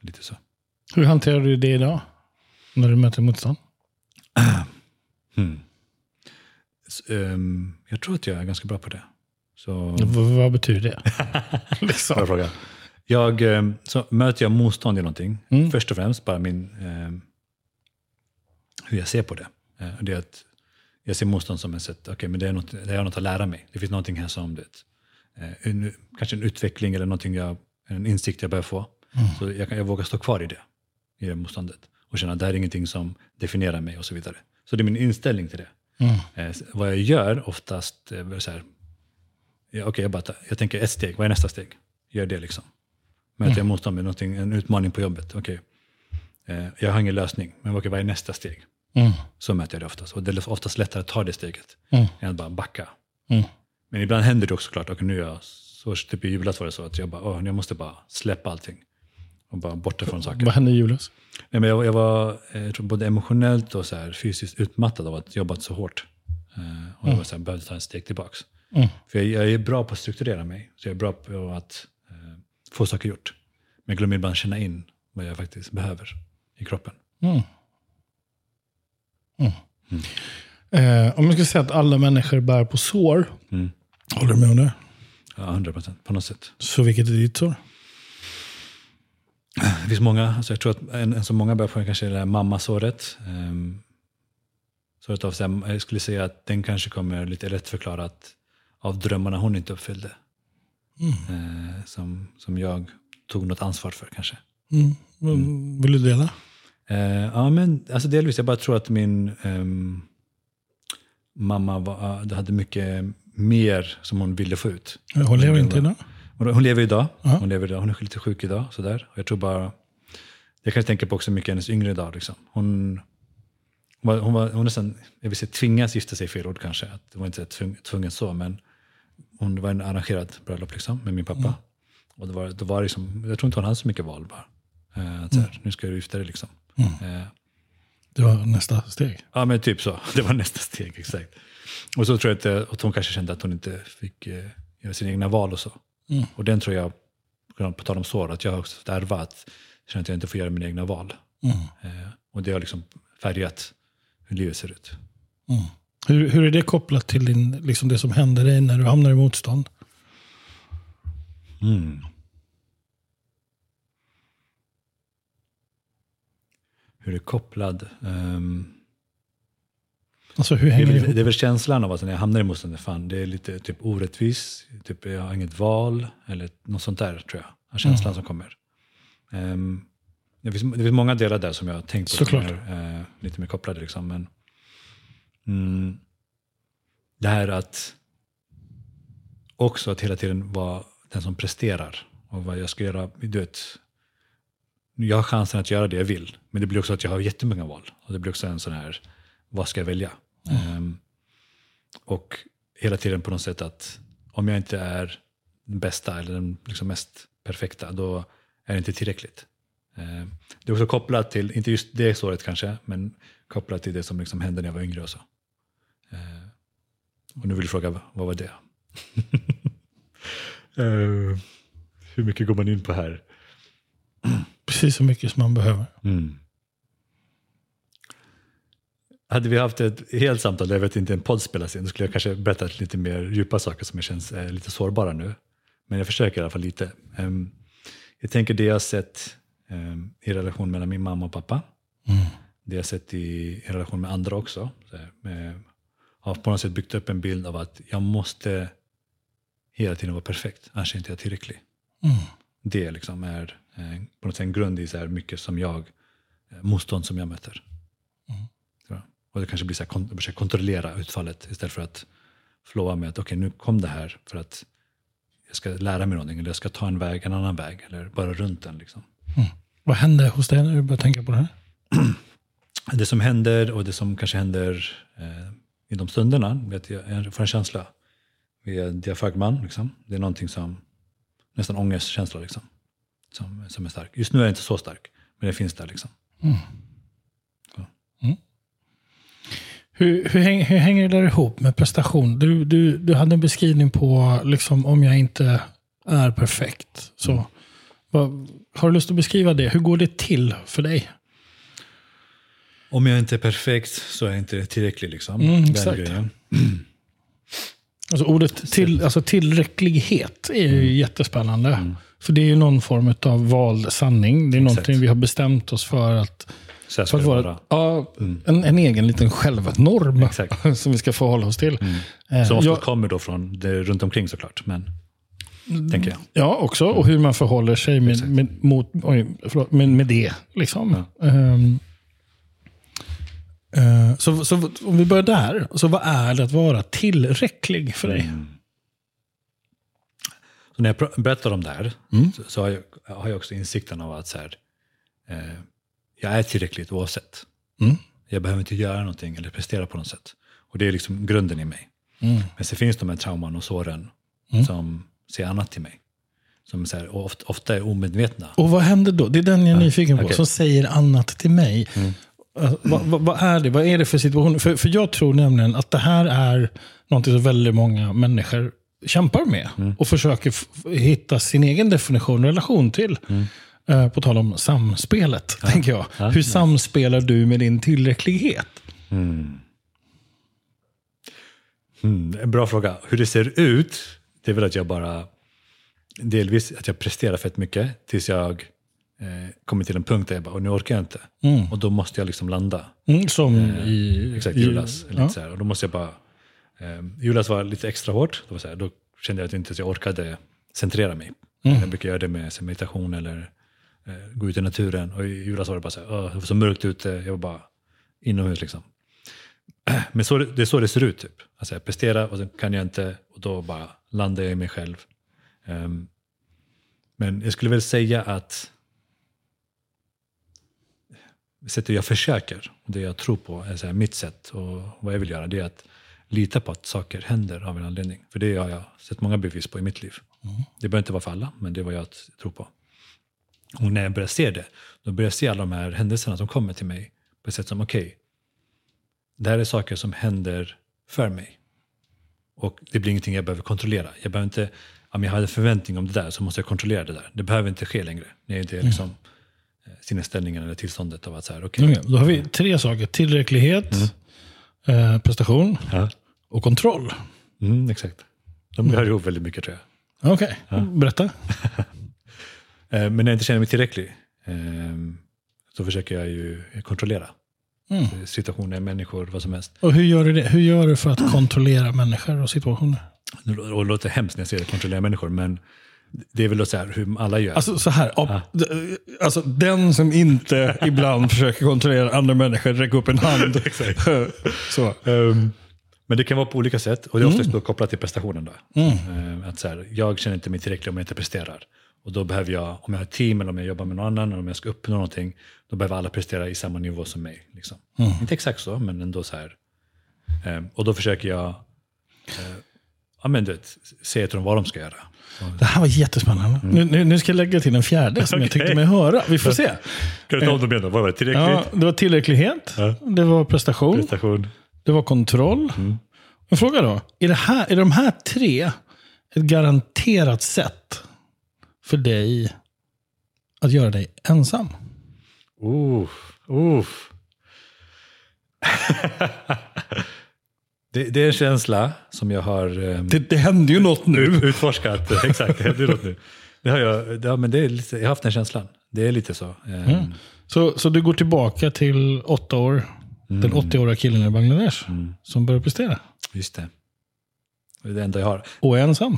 Lite så. Hur hanterar du det idag? När du möter motstånd? S- ehm, jag tror att jag är ganska bra på det. Så, V- vad betyder det? liksom. Bra fråga. Jag, ehm, så möter jag motstånd i någonting, först och främst bara min, ehm, hur jag ser på det. Och det är att jag ser motstånd som ett sätt, okej men det är något, det är något att lära mig. Det finns någonting här som, det, en, kanske en utveckling eller någonting jag, en insikt jag behöver få. Så jag, kan, jag vågar stå kvar i det, i det motståndet. Och känna att det här är ingenting som definierar mig och så vidare. Så det är min inställning till det. Eh, s- vad jag gör oftast, är väl så här, ja, okej jag, bara tar, jag tänker ett steg, vad är nästa steg? Gör det liksom. Möter jag motstånd med någonting, en utmaning på jobbet, okej. Eh, jag har ingen lösning, men okej, vad är nästa steg? Mm. Så möter jag det oftast. Och det är oftast lättare att ta det steget Mm. än att bara backa. Mm. Men ibland händer det också såklart, okej nu är jag, så typ i julas var det så att jag bara, åh, jag måste bara släppa allting. Och bara borta från saker. Vad hände i julas? Nej, men jag, var- jag var eh, jag tror både emotionellt och så här fysiskt utmattad av att jobbat så hårt. Eh, och jag var så här, behövde ta ett steg tillbaks. Mm. För jag, jag är bra på att strukturera mig. Så jag är bra på att eh, få saker gjort. Men jag glömmer ibland känna in vad jag faktiskt behöver i kroppen. Mm. Mm. Eh, om jag ska säga att alla människor bär på sår, Mm. Håller du med om det? Ja, 100 procent på något sätt. Så vilket är ditt sår? Det finns många, alltså jag tror att en, en som många börjar på kanske är det här mammasåret. Um, såret av, så här, jag skulle säga att den kanske kommer lite lätt förklarat av drömmarna hon inte uppfyllde. Eh, som, som jag tog något ansvar för kanske. Mm. Mm. Vill du dela? Eh, ja, men alltså delvis. Jag bara tror att min ehm, mamma var, det hade mycket mer som hon ville få ut. Hon lever inte idag? Hon, lever idag. Ja. Hon, lever idag. hon är lite sjuk idag. Sådär. Och jag tror bara, jag kanske tänker på också mycket hennes yngre dag. Liksom. Hon, hon, var, hon, var, hon nästan, jag vill säga tvingas gifta sig, fel ord kanske. Att det var inte tvung, tvungen så, men hon var en arrangerad bröllop liksom, med min pappa. Och det var, det var liksom, jag tror inte hon hade så mycket val bara. Eh, att så här, Nu ska du gifta dig liksom. Eh, Det var nästa steg. Ja, men typ så. Det var nästa steg, exakt. Och så tror jag att, eh, att hon kanske kände att hon inte fick eh, göra sina egna val och så. Och den tror jag, på tal om sår, att jag har också fått ärva att jag känner att jag inte får göra mina egna val. Eh, och det har liksom färgat hur livet ser ut. Hur, hur är det kopplat till din, liksom det som händer dig när du hamnar i motstånd? Hur det är kopplad. ehm, Alltså hur hänger det ihop? det är väl känslan av att när jag hamnar i motstånd, fan, det är lite typ orättvis, typ jag har inget val, eller något sånt där tror jag. Känslan som kommer. Ehm, det, finns, det finns många delar där som jag har tänkt på Såklart. som är eh, lite mer kopplade. Liksom, men, mm, det här att också att hela tiden vara den som presterar och vad jag ska göra. Du vet, jag har chansen att göra det jag vill, men det blir också att jag har jättemånga val. Och det blir också en sån här, vad ska jag välja? Ehm, och hela tiden på något sätt att om jag inte är den bästa eller den liksom mest perfekta, då är det inte tillräckligt. Ehm, det är också kopplat till, inte just det såret kanske, men kopplat till det som liksom hände när jag var yngre och så. Ehm, och nu vill du fråga, vad var det? Ehm, hur mycket går man in på här? Precis så mycket som man behöver. Mm. Hade vi haft ett helt samtal jag vet inte en podd spelas in, då skulle jag kanske berättat lite mer djupa saker som jag känns är lite sårbara nu. Men jag försöker i alla fall lite. Ehm, jag tänker det jag har sett ehm, i relation mellan min mamma och pappa. Det jag har sett i, i relation med andra också. Så med, har på något sätt byggt upp en bild av att jag måste hela tiden vara perfekt, annars är inte jag tillräcklig. Det liksom är eh, på något sätt en grund i så här mycket som jag, eh, motstånd som jag möter. Tror jag. Och det kanske blir så här, kon- försöka kontrollera utfallet istället för att flowa med att okej nu kom det här för att jag ska lära mig någonting, eller jag ska ta en väg, en annan väg, eller bara runt den. Liksom. Vad hände hos dig när du började tänka på det här? Det som händer och det som kanske händer eh, i de stunderna, vet jag, jag får en känsla via diafragman. Liksom. Det är någonting som, nästan ångestkänsla, liksom, som, som är stark. Just nu är det inte så stark, men det finns där. Liksom. Hur, hur, häng, hur hänger det där ihop med prestation? Du, du, du hade en beskrivning på liksom, om jag inte är perfekt. Så, vad, har du lust att beskriva det? Hur går det till för dig? Om jag inte är perfekt så är jag inte tillräcklig. Liksom. Mm, Den grejen. Alltså ordet till, alltså tillräcklighet är ju jättespännande. För det är ju någon form av vald sanning. Det är Exakt. någonting vi har bestämt oss för att, Så för att vara. Ja, en, en egen liten självnorm Exakt. som vi ska förhålla oss till. Eh, Som ofta kommer då från det runt omkring såklart. Men, tänker jag. Ja, också. Och hur man förhåller sig med, med, mot, oj, förlåt, med, med det. Liksom. Ehm, eh, så, så om vi börjar där. Så vad är det att vara tillräcklig för dig? Så när jag berättar om det här Mm. så, så har, jag, har jag också insikten av att så här, eh, jag är tillräckligt oavsett. Mm. Jag behöver inte göra någonting eller prestera på något sätt. Och det är liksom grunden i mig. Mm. Men sen finns de här trauman och såren som säger annat till mig. Som så här, ofta, ofta är omedvetna. Och vad händer då? Det är den jag är nyfiken på. okej. Som säger annat till mig. Vad, vad, vad är det? Vad är det för situation? För, för jag tror nämligen att det här är någonting som väldigt många människor kämpar med. Och försöker hitta sin egen definition och relation till. Eh, på tal om samspelet, tänker jag. Hur samspelar du med din tillräcklighet? Mm, en bra fråga. Hur det ser ut, det är väl att jag bara delvis att jag presterar fett mycket tills jag eh, kommer till en punkt där jag bara, och nu orkar jag inte. Och då måste jag liksom landa. Mm, som i... Exakt, i- julas. Ja. Så här. Och då måste jag bara... Eh, julas var lite extra hårt. Så här, då kände jag att inte jag orkade centrera mig. Jag brukar göra det med meditation eller eh, gå ut i naturen. Och i julas var det bara så här, "Åh, det var så mörkt ute. Jag var bara inomhus liksom. Men så, det är så det ser ut. Typ. Alltså jag presterar och sen kan jag inte och då bara landar jag i mig själv. Ehm, men jag skulle väl säga att sättet jag försöker, och det jag tror på, är så här, mitt sätt och vad jag vill göra, det är att lita på att saker händer av en anledning. För det har jag sett många bevis på i mitt liv. Det behöver inte vara för alla, men det är vad jag tror på. Och när jag börjar se det, då börjar jag se alla de här händelserna som kommer till mig på ett sätt som, okej, det här är saker som händer för mig. Och det blir ingenting jag behöver kontrollera. Jag behöver inte, om jag hade förväntning om det där så måste jag kontrollera det där. Det behöver inte ske längre. När jag inte är liksom, eh, sinnesställningen eller tillståndet av att så här, okej, Okej, Då har vi tre saker. Tillräcklighet, eh, prestation ja, och kontroll. mm, exakt. De hör ihop väldigt mycket tror jag. Okej, berätta. Eh, Men när jag inte känner mig tillräcklig ehm, så försöker jag ju kontrollera Mm. situationer, människor, vad som helst. Och hur gör du det? Hur gör du för att kontrollera människor och situationer? Det låter hemskt när jag säger kontrollera människor, men det är väl så här hur alla gör. Alltså så här, d- alltså, den som inte ibland försöker kontrollera andra människor, räck upp en hand. så. Ehm, men det kan vara på olika sätt och det är Mm. oftast då kopplat till prestationen. Då. Ehm, att så här, jag känner inte mig tillräcklig om jag inte presterar. Och då behöver jag, om jag har ett team eller om jag jobbar med någon annan, eller om jag ska uppnå någonting, då behöver alla prestera i samma nivå som mig. Liksom. Mm. Inte exakt så, men ändå så här. Ehm, och då försöker jag eh, ja, men vet, säga till dem vad de ska göra. Det här var jättespännande. Nu, nu, nu ska jag lägga till en fjärde som jag Okej. tyckte mig höra. Vi får se. Kan du ta om dem igen då? Vad var det? Tillräckligt? Ja, det var tillräcklighet, Ja. det var prestation, Prestation? det var kontroll. En fråga då. Är, det här, är de här tre ett garanterat sätt för dig att göra dig ensam? Uh, uh. det, det är en känsla som jag har ehm, Det, det händer ju något nu. utforskat. Exakt, det är något nu. Det har jag, ja, men det är lite, jag har haft den känslan. Det är lite så. Ehm, Så, så du går tillbaka till åtta år, den 80-åriga killen i Bangladesh som börjar prestera. Just det. Det är det enda jag har. Och är ensam.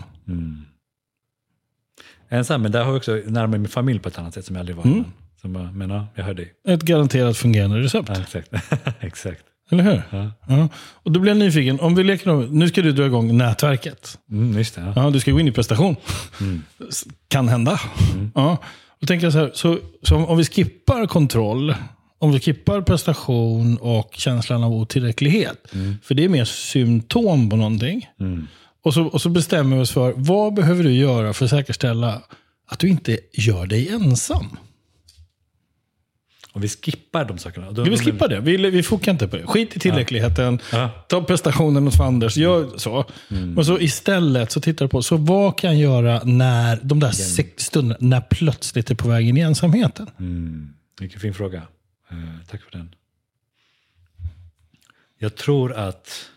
Ensam, men där har jag också närmare min familj på ett annat sätt som jag aldrig var. innan. Som jag, men ja, jag hör dig. Ett garanterat fungerande recept. Ja, exakt. exakt. Eller hur? Ja. Ja. Och då blir jag nyfiken. Om vi leker om, nu ska du dra igång nätverket. Mm, just det. Ja. Ja, du ska gå in i prestation. S- Kan hända. Ja. Då tänker jag så här, så, så om- vi skippar kontroll, om vi skippar prestation och känslan av otillräcklighet. För det är mer symptom på någonting. Och, så, och så bestämmer vi oss för, vad behöver du göra för att säkerställa att du inte gör dig ensam? Och vi skippar de sakerna. Då, Vi vill skippa det. Vi, vi fokar inte på det. Skit i tillräckligheten. Ja. Ta prestationen åt fanders. Gör så. Men så istället så tittar du på, så vad kan jag göra när de där sex stunderna, när plötsligt är på väg in i ensamheten? Mm, vilken fin fråga. Eh, tack för den. Jag tror att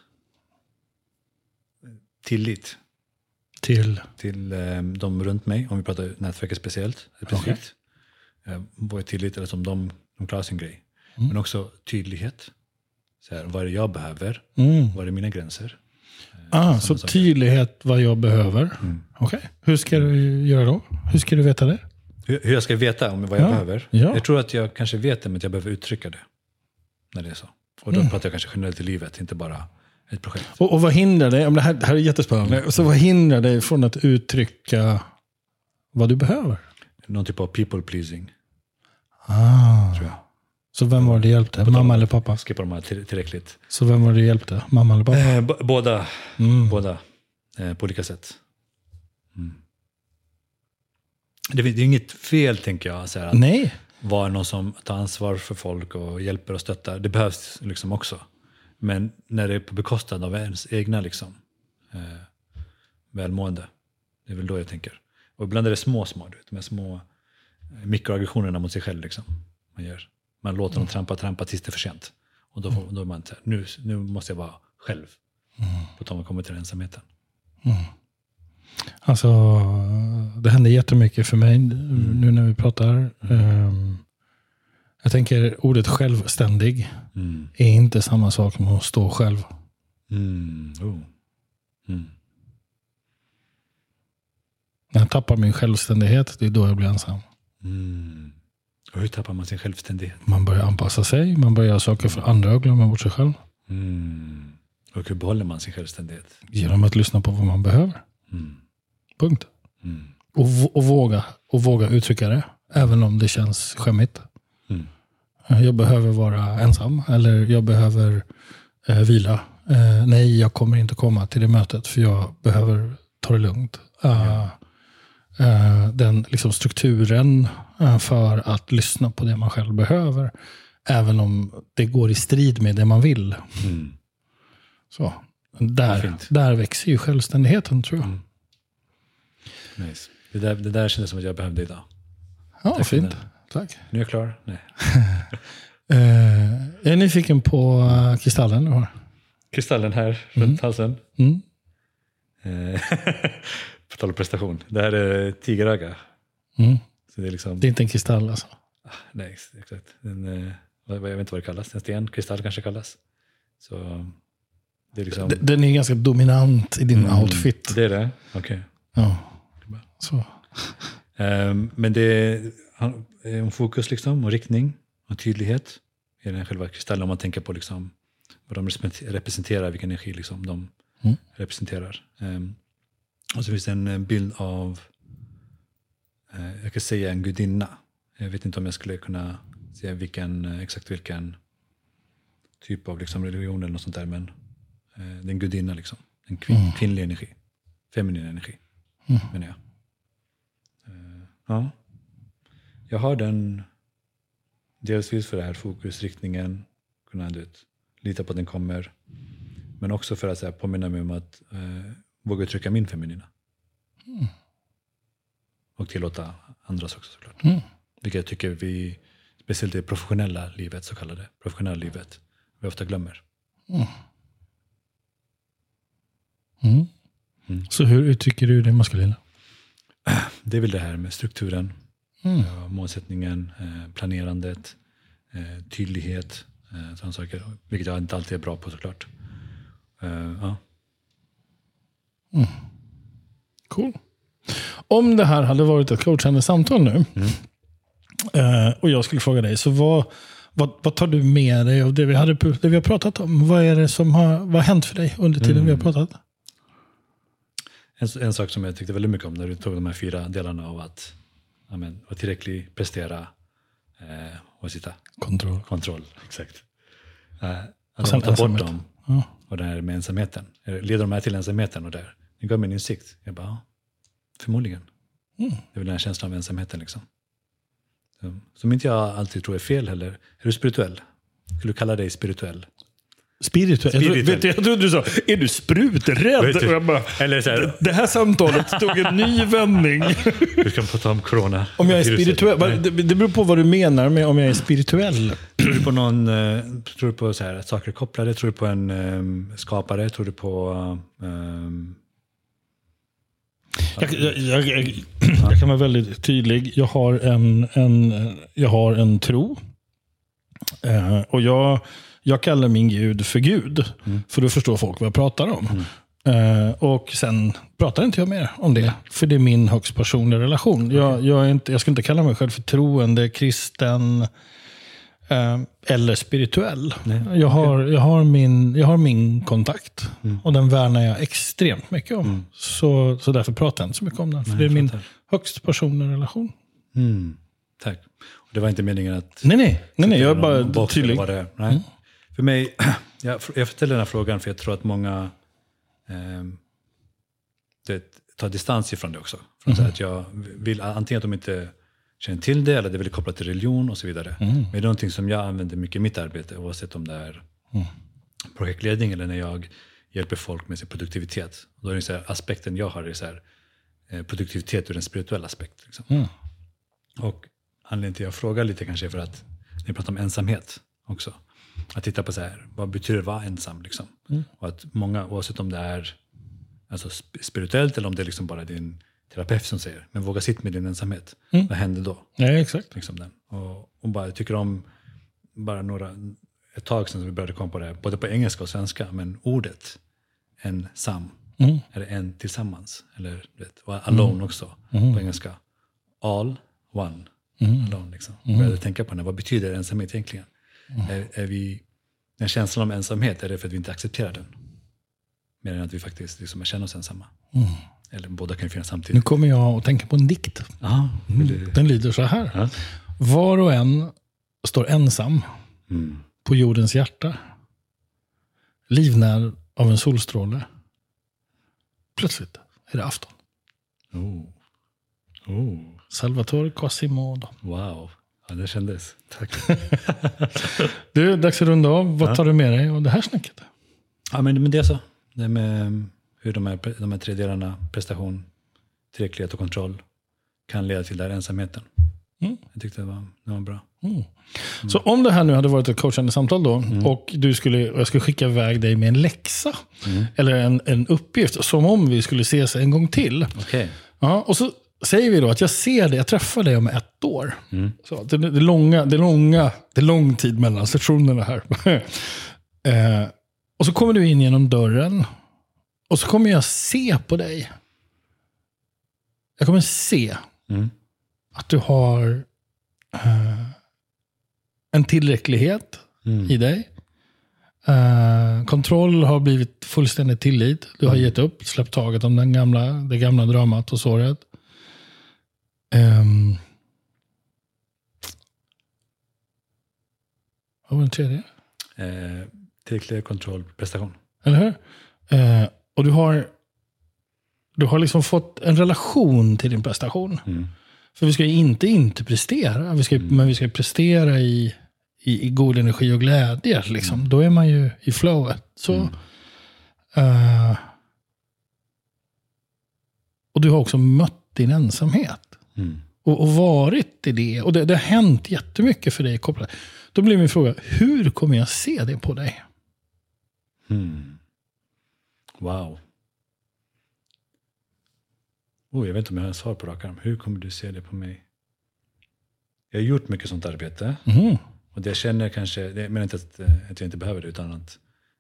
tillit Till, till eh, de runt mig, om vi pratar nätverket speciellt, specifikt. Vad är tillit, eller som de, de klarar sin grej. Men också tydlighet. Så här, vad är det jag behöver? mm. Vad är mina gränser? ah, så saker. tydlighet vad jag behöver. Okej, hur ska du göra då? Hur ska du veta det? Hur, hur jag ska veta om vad jag Ja, behöver? ja. Jag tror att jag kanske vet det, men att jag behöver uttrycka det. När det är så. Och då pratar jag kanske generellt i livet, inte bara ett projekt. Och, och vad hindrar dig, det här, det här är jättespännande, så vad hindrar dig från att uttrycka vad du behöver? Någon typ av people pleasing, Ah. tror jag. Så vem var det hjälpte? Mamma eller pappa? Skippa de här till- tillräckligt. Så vem var det hjälpte? Mamma eller pappa? Eh, b- båda, Mm. båda eh, på olika sätt. Mm. Det, det är inget fel, tänker jag, så här, att Nej. vara någon som tar ansvar för folk och hjälper och stöttar. Det behövs liksom också. Men när det är på bekostnad av ens egna liksom, eh, välmående. Det är väl då jag tänker. Och ibland är det små, små, du vet, de små mikroaggressionerna mot sig själv. Liksom, man, gör. man låter dem trampa, trampa tills det är för sent. Och då, får, då är man så här, nu, nu måste jag vara själv. På tal om att komma till ensamheten. Alltså, det händer jättemycket för mig nu när vi pratar. Ehm, Jag tänker ordet självständig Mm. är inte samma sak som att stå själv. Mm. Oh. Mm. När jag tappar min självständighet, det är då jag blir ensam. Mm. Och hur tappar man sin självständighet? Man börjar anpassa sig, man börjar göra saker för andra och glömmer bort sig själv. Mm. Och hur behåller man sin självständighet? Genom att lyssna på vad man behöver. Mm. Punkt. Mm. Och, och, våga, och våga uttrycka det, även om det känns skämmigt. Mm. Jag behöver vara ensam eller jag behöver eh, vila. Eh, nej, jag kommer inte komma till det mötet för jag behöver ta det lugnt. Eh, eh, den liksom, strukturen eh, för att lyssna på det man själv behöver. Även om det går i strid med det man vill. Mm. Så, där, där växer ju självständigheten tror jag. Mm. Nice. Det, där, det där kändes som att jag behövde idag. Ja, Tack fint. den. Tack. Nu är jag klar? Nej. Eh, är nyfiken på eh, kristallen du har. Kristallen här runt halsen. Mm. På tal om prestation. Det här är tigeröga. Mm. Så det är liksom, Det är inte en kristall alltså. nej, exakt. En, eh, jag vet inte vad det kallas. En sten, kristall kanske kallas. Så det är liksom... Den är ganska dominant i din Mm, outfit. Det är det? Okej. Ja. Så. Ehm, men det är en fokus liksom, och riktning och tydlighet i den själva kristallen. Om man tänker på liksom, vad de represent- representerar, vilken energi liksom, de Mm. representerar. Ehm, och så finns det en eh, bild av, eh, jag kan säga en gudinna. Jag vet inte om jag skulle kunna säga vilken, eh, exakt vilken typ av liksom, religion eller något sånt där. Men eh, det är en gudinna, liksom. en kvin- kvinnlig energi. Feminin energi, menar jag. Ja. Jag har den delvis för det här fokusriktningen, kunna du vet, lita på att den kommer. Men också för att så här, påminna mig om att eh, våga uttrycka min feminina. Och tillåta andras också såklart. Mm. Vilket jag tycker vi, speciellt i det professionella livet, så kallade professionella livet, vi ofta glömmer. Mm. Mm. Så hur uttrycker du det maskulina? Det är väl det här med strukturen, Mm. Ja, målsättningen, eh, planerandet, eh, tydlighet, eh, sådana saker. Vilket jag inte alltid är bra på såklart. Eh, ja. Cool. Om det här hade varit ett coachande samtal nu Mm. och jag skulle fråga dig, så vad, Vad, vad tar du med dig av det vi, hade, det vi har pratat om? Vad är det som har, vad har hänt för dig under tiden vi har pratat? En, en sak som jag tyckte väldigt mycket om när du tog de här fyra delarna av att ja, men, vara tillräcklig, prestera eh, och sitta. Kontroll. Kontroll, exakt. Eh, Och att sen ta bort dem Ja. och det här med ensamheten. Leder de här till ensamheten och där? Det gav mig en insikt. Jag bara, ja, förmodligen. Mm. Det är väl den här känslan av ensamheten liksom. Som, inte jag alltid tror är fel heller. Är du spirituell? Skulle du kalla dig spirituell? Spirituell. Jag, trodde, Spirituell. vet du, jag trodde du sa, är du spruträdd? Du- jag bara, Eller så här, det här samtalet tog en ny vändning. vi kan prata om corona. Om jag är spirituell. Det, det beror på vad du menar med om jag är spirituell. Tror du på någon, eh, tror du på så här, att saker kopplade? Tror du på en eh, skapare? Tror du på... ehm, Jag, jag, jag, jag, kan vara väldigt tydlig. Jag har en, en, jag har en tro. Eh, och jag, jag kallar min gud för Gud. För då förstår folk vad jag pratar om. Eh, och sen pratar inte jag mer om det. För det är min högst personliga relation. Jag, jag, inte, jag skulle inte kalla mig själv för troende, kristen eller spirituell. Jag, har, jag, har min, jag har min kontakt. Och den värnar jag extremt mycket om. Så, så därför pratar jag inte så mycket om den. För det är min högst personliga relation. mm, tack. Och det var inte meningen att... Nej, nej. nej, nej jag är bara tydlig. det. Nej. För mig, jag, jag ställer den här frågan för jag tror att många ehm, det, tar distans ifrån det också. Från så här att jag vill antingen att de inte känner till det eller det är väldigt kopplat till religion och så vidare. Men det är någonting som jag använder mycket i mitt arbete oavsett om det är projektledning eller när jag hjälper folk med sin produktivitet. Då är det så här, aspekten jag har är så här, eh, produktivitet ur en spirituell aspekt. Liksom. Och anledningen till att jag frågar lite kanske är för att ni pratar om ensamhet också. Att titta på så här, vad betyder det att vara ensam? Liksom? Och att många, oavsett om det är alltså sp- spirituellt eller om det är liksom bara din terapeut som säger, men våga sitta med din ensamhet. Vad händer då? Ja, exakt. Liksom den. Och, och bara, jag tycker om, bara några, ett tag sedan vi började komma på det, både på engelska och svenska, men ordet ensam, eller en tillsammans, eller vet, och alone också på engelska. All, one, alone. Liksom. Började tänka på det, vad betyder ensamhet egentligen? Är, är vi, den känslan om ensamhet, är det för att vi inte accepterar den? Mer än att vi faktiskt liksom känner oss ensamma. Eller båda kan ju finnas Nu samtidigt. kommer jag att tänka på en dikt. Ja, vill du? Den lyder så här. Ja. Var och en står ensam Mm. på jordens hjärta. Livnärd av en solstråle. Plötsligt är det afton. Oh. Oh. Salvatore Quasimodo. Wow, ja, det kändes. Tack. Du, dags att runda av. Vad tar du med dig av det här snacket? ja, men, men det är så. Det med hur de här, de här tre delarna, prestation, tillräcklighet och kontroll, kan leda till den här ensamheten. Mm. Jag tyckte det var, det var bra. Så om det här nu hade varit ett coachande samtal då och du skulle, och jag skulle skicka iväg dig med en läxa eller en, en uppgift som om vi skulle ses en gång till. Okej. Ja, och så säger vi då att jag ser dig, jag träffar dig om ett år. Så det, det, är långa, det, är långa, det är lång tid mellan sessionerna här. eh, och så kommer du in genom dörren och så kommer jag se på dig. Jag kommer se Mm. att du har eh, en tillräcklighet Mm. i dig. Eh, kontroll har blivit fullständig tillit. Du har gett upp, släppt taget om den gamla, det gamla dramat och såret. Um, vad var den tredje? Eh, tillräcklig kontroll, prestation. Eller hur? Eh, och du har, du har liksom fått en relation till din prestation. Mm. För vi ska ju inte inte prestera, vi ska, men vi ska prestera i, i, i god energi och glädje. Liksom. Då är man ju i flowet. Så, eh, och du har också mött din ensamhet. Mm. Och, och varit i det. Och det, det har hänt jättemycket för dig kopplat. Då blir min fråga, hur kommer jag se det på dig? Mm. Wow. Oh, jag vet inte om jag har svar på rak arm. Hur kommer du se det på mig? Jag har gjort mycket sånt arbete. Mhm. Och det jag känner kanske, det menar inte att, eh, att jag inte behöver det, utan att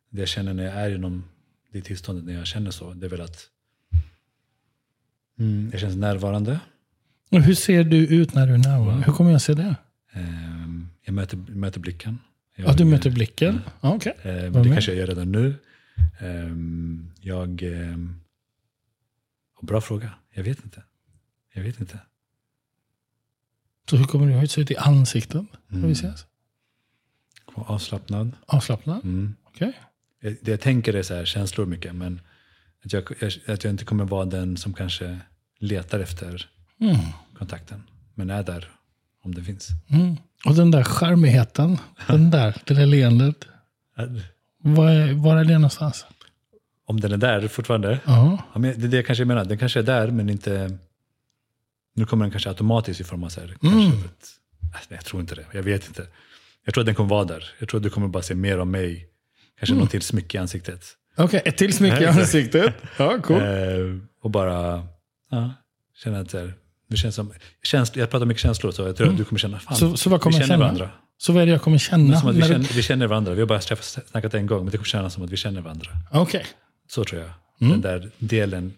det jag känner när jag är inom det tillståndet, när jag känner så, det är väl att mm, jag känns närvarande. Och hur ser du ut när du är närvarande? Hur kommer jag se det? Ehm, Jag möter, möter blicken. Jag, Ja, du möter blicken. Ja, Okej. Eh, men Vad det kanske jag gör redan nu. Ehm, jag... ehm, bra fråga. Jag vet inte. Jag vet inte. Så hur kommer du att se ut i ansiktet när Mm. vi ses? Avslappnad. Avslappnad? Mm. Okej. Jag, det jag tänker är så här, känslor mycket, men att jag, jag- att jag inte kommer vara den som kanske letar efter Mm. kontakten, men är där om det finns. Mm. Och den där charmigheten, den där, det där leendet. Var är, var är det någonstans? Om den är där fortfarande, Ja. ja, men det är det jag kanske menar, den kanske är där, men inte... Nu kommer den kanske automatiskt i form av så här, kanske Mm. ett, äh, nej, jag tror inte det, jag vet inte. Jag tror att den kommer vara där. Jag tror att du kommer bara se mer av mig. Kanske Mm. något till smycke i ansiktet. Okej, ett till smycke i ansiktet. Ja, cool. Eh, och bara ja, känna att så här, det känns som, käns, jag pratar mycket känslor, så jag tror att du kommer känna, fan, Mm. Så, så vad kommer vi känner känna? varandra. Så vad är det jag kommer känna? Som att vi, när du- känner, vi känner varandra. Vi har bara träffats, snackat en gång, men det kommer kännas som att vi känner varandra. Okej. Så tror jag. Den där delen,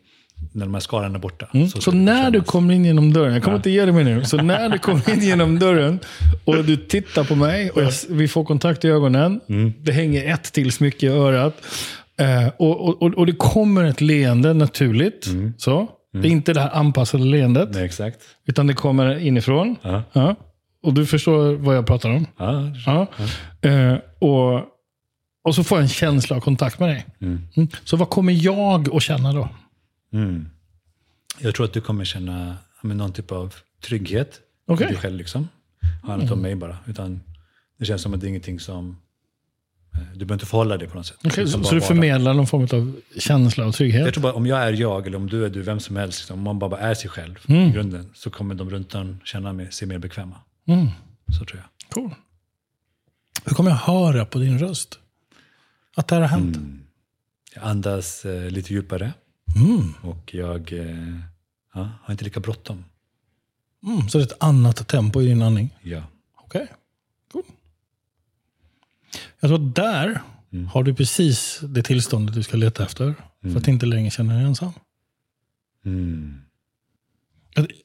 när de här skaran är borta. Mm. Så, det när du kommer in genom dörren, jag kommer inte ge dig mig nu. Så när du kommer in genom dörren och du tittar på mig och jag, vi får kontakt i ögonen. Mm. Det hänger ett till smycke i örat. Eh, och, och, och, och det kommer ett leende naturligt. Mm. Så. Det är inte det här anpassade leendet. Nej, exakt. Utan det kommer inifrån. Ja. Ja. Och du förstår vad jag pratar om. Ja, Ja. Eh, och, och så får jag en känsla av kontakt med dig. Mm. Mm. Så vad kommer jag att känna då? Mm. Jag tror att du kommer känna men någon typ av trygghet i dig själv. Liksom. Handlar inte om mig bara. Utan det känns som att det är ingenting som... eh, Du behöver inte förhålla dig på något sätt. Utan så, så du förmedlar någon form av känsla och trygghet? Jag tror bara om jag är jag eller om du är du, vem som helst. Liksom, om man bara är sig själv Mm. i grunden. Så kommer de runt om känna sig mer bekväma. Mm. Så tror jag. Cool. Hur kommer jag höra på din röst? Att det här har hänt? Mm. Jag andas eh, lite djupare. Mm. Och jag eh, ja, har inte lika bråttom. Mm. Så det är ett annat tempo i din andning? Ja. Okej. Cool. Jag tror att där Mm. har du precis det tillståndet du ska leta efter. För att inte längre känna dig ensam. Mm.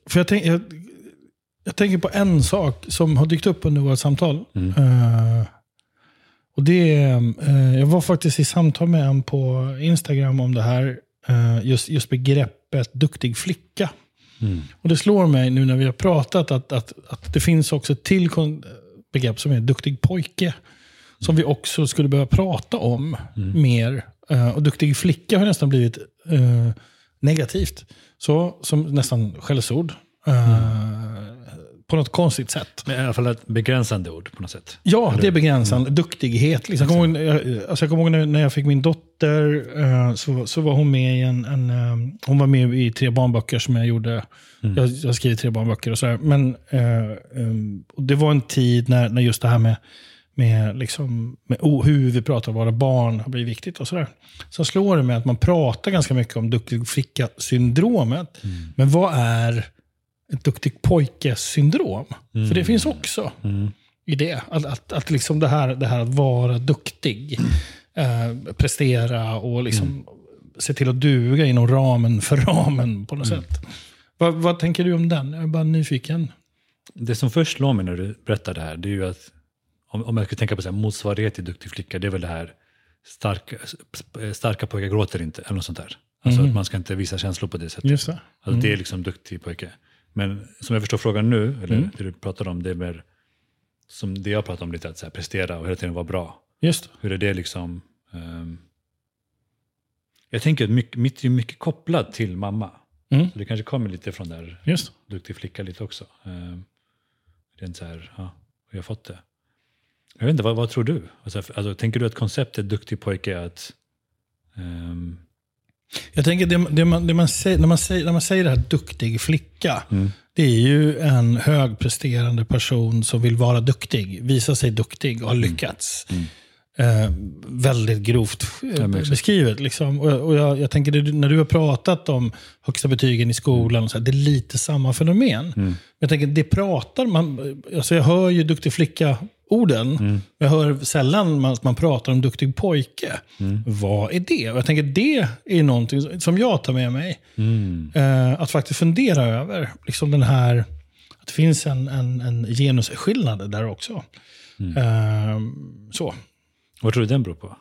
För jag, tänk, jag, jag tänker på en sak som har dykt upp under våra samtal. Mm. Eh, och det är, eh, jag var faktiskt i samtal med en på Instagram om det här. eh, just, just begreppet duktig flicka. Mm. Och det slår mig nu när vi har pratat att, att, att det finns också ett till begrepp som är duktig pojke. Som vi också skulle behöva prata om mer. Eh, och duktig flicka har nästan blivit negativt. Så, som nästan skällsord. Eh, På något konstigt sätt. Men i alla fall ett begränsande ord på något sätt. Ja, det är begränsande. Duktighet. Liksom. Jag, kommer ihåg, jag, alltså jag kommer ihåg när- jag fick min dotter, eh, så, så var hon med i en, en eh, hon var med i tre barnböcker som jag gjorde. Jag, jag har skrivit tre barnböcker och sådär. Men eh, och det var en tid när, när just det här med, med, liksom, med o- hur vi pratar om våra barn har blivit viktigt. och sådär. Så slår det mig att man pratar ganska mycket om duktig flicka-syndromet. Men vad är ett duktig pojke-syndrom? För det finns också i det. Att, att, att liksom det, här, det här att vara duktig, eh, prestera och liksom se till att duga inom ramen för ramen på något sätt. Vad, vad tänker du om den? Jag är bara nyfiken. Det som först slår mig när du berättar det här, det är ju att om, om jag skulle tänka på så här, motsvarighet till duktig flicka, det är väl det här starka, starka pojkar gråter inte, eller något sånt där. Alltså att man ska inte visa känslor på det sättet. Just det. Alltså det är liksom duktig pojke. Men som jag förstår frågan nu, eller det du pratar om, det är mer som det jag pratar om lite, att så här, prestera och hela tiden vara bra. Just. Hur är det liksom? ehm, jag tänker att mycket, mitt är mycket kopplat till mamma. Mm. Så det kanske kommer lite från där Just. duktig flicka lite också. Um, rent så här, ja, hur jag har fått det. Jag vet inte, vad, vad tror du? Alltså, alltså, tänker du att konceptet duktig pojke är att... ehm, Jag tänker det, det, man, det man säger, när, man säger, när man säger det här duktig flicka. Det är ju en högpresterande person som vill vara duktig, visa sig duktig och har lyckats. Eh, väldigt grovt eh, beskrivet. Liksom. Och, och jag, jag tänker, det, när du har pratat om högsta betygen i skolan, och så här, det är lite samma fenomen. Men jag tänker, det pratar man... Alltså jag hör ju duktig flicka-orden, men jag hör sällan man, man pratar om duktig pojke. Vad är det? Och jag tänker, det är någonting som jag tar med mig. Eh, att faktiskt fundera över liksom den här att det finns en, en, en genusskillnad där också. Mm. Ehm, så. Vad tror du den beror på?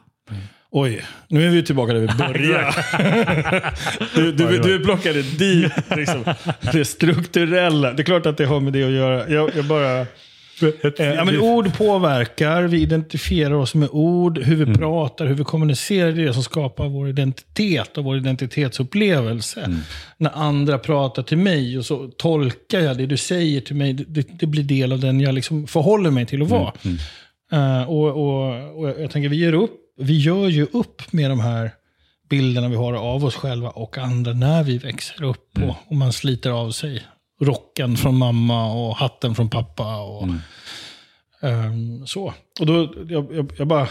Oj, nu är vi tillbaka där vi började. du, du, du plockade dit liksom, det strukturella. Det är klart att det har med det att göra. Jag, jag bara... Eh, ja, men ord påverkar, vi identifierar oss med ord, hur vi pratar, hur vi kommunicerar, det är det som skapar vår identitet och vår identitetsupplevelse. När andra pratar till mig och så tolkar jag det du säger till mig, det, det blir del av den jag liksom förhåller mig till att vara. Eh, och, och, och jag tänker, vi gör upp, vi gör ju upp med de här bilderna vi har av oss själva och andra när vi växer upp. Och, och man sliter av sig rocken från mamma och hatten från pappa. Och, ehm, så. Och då, jag, jag, jag bara,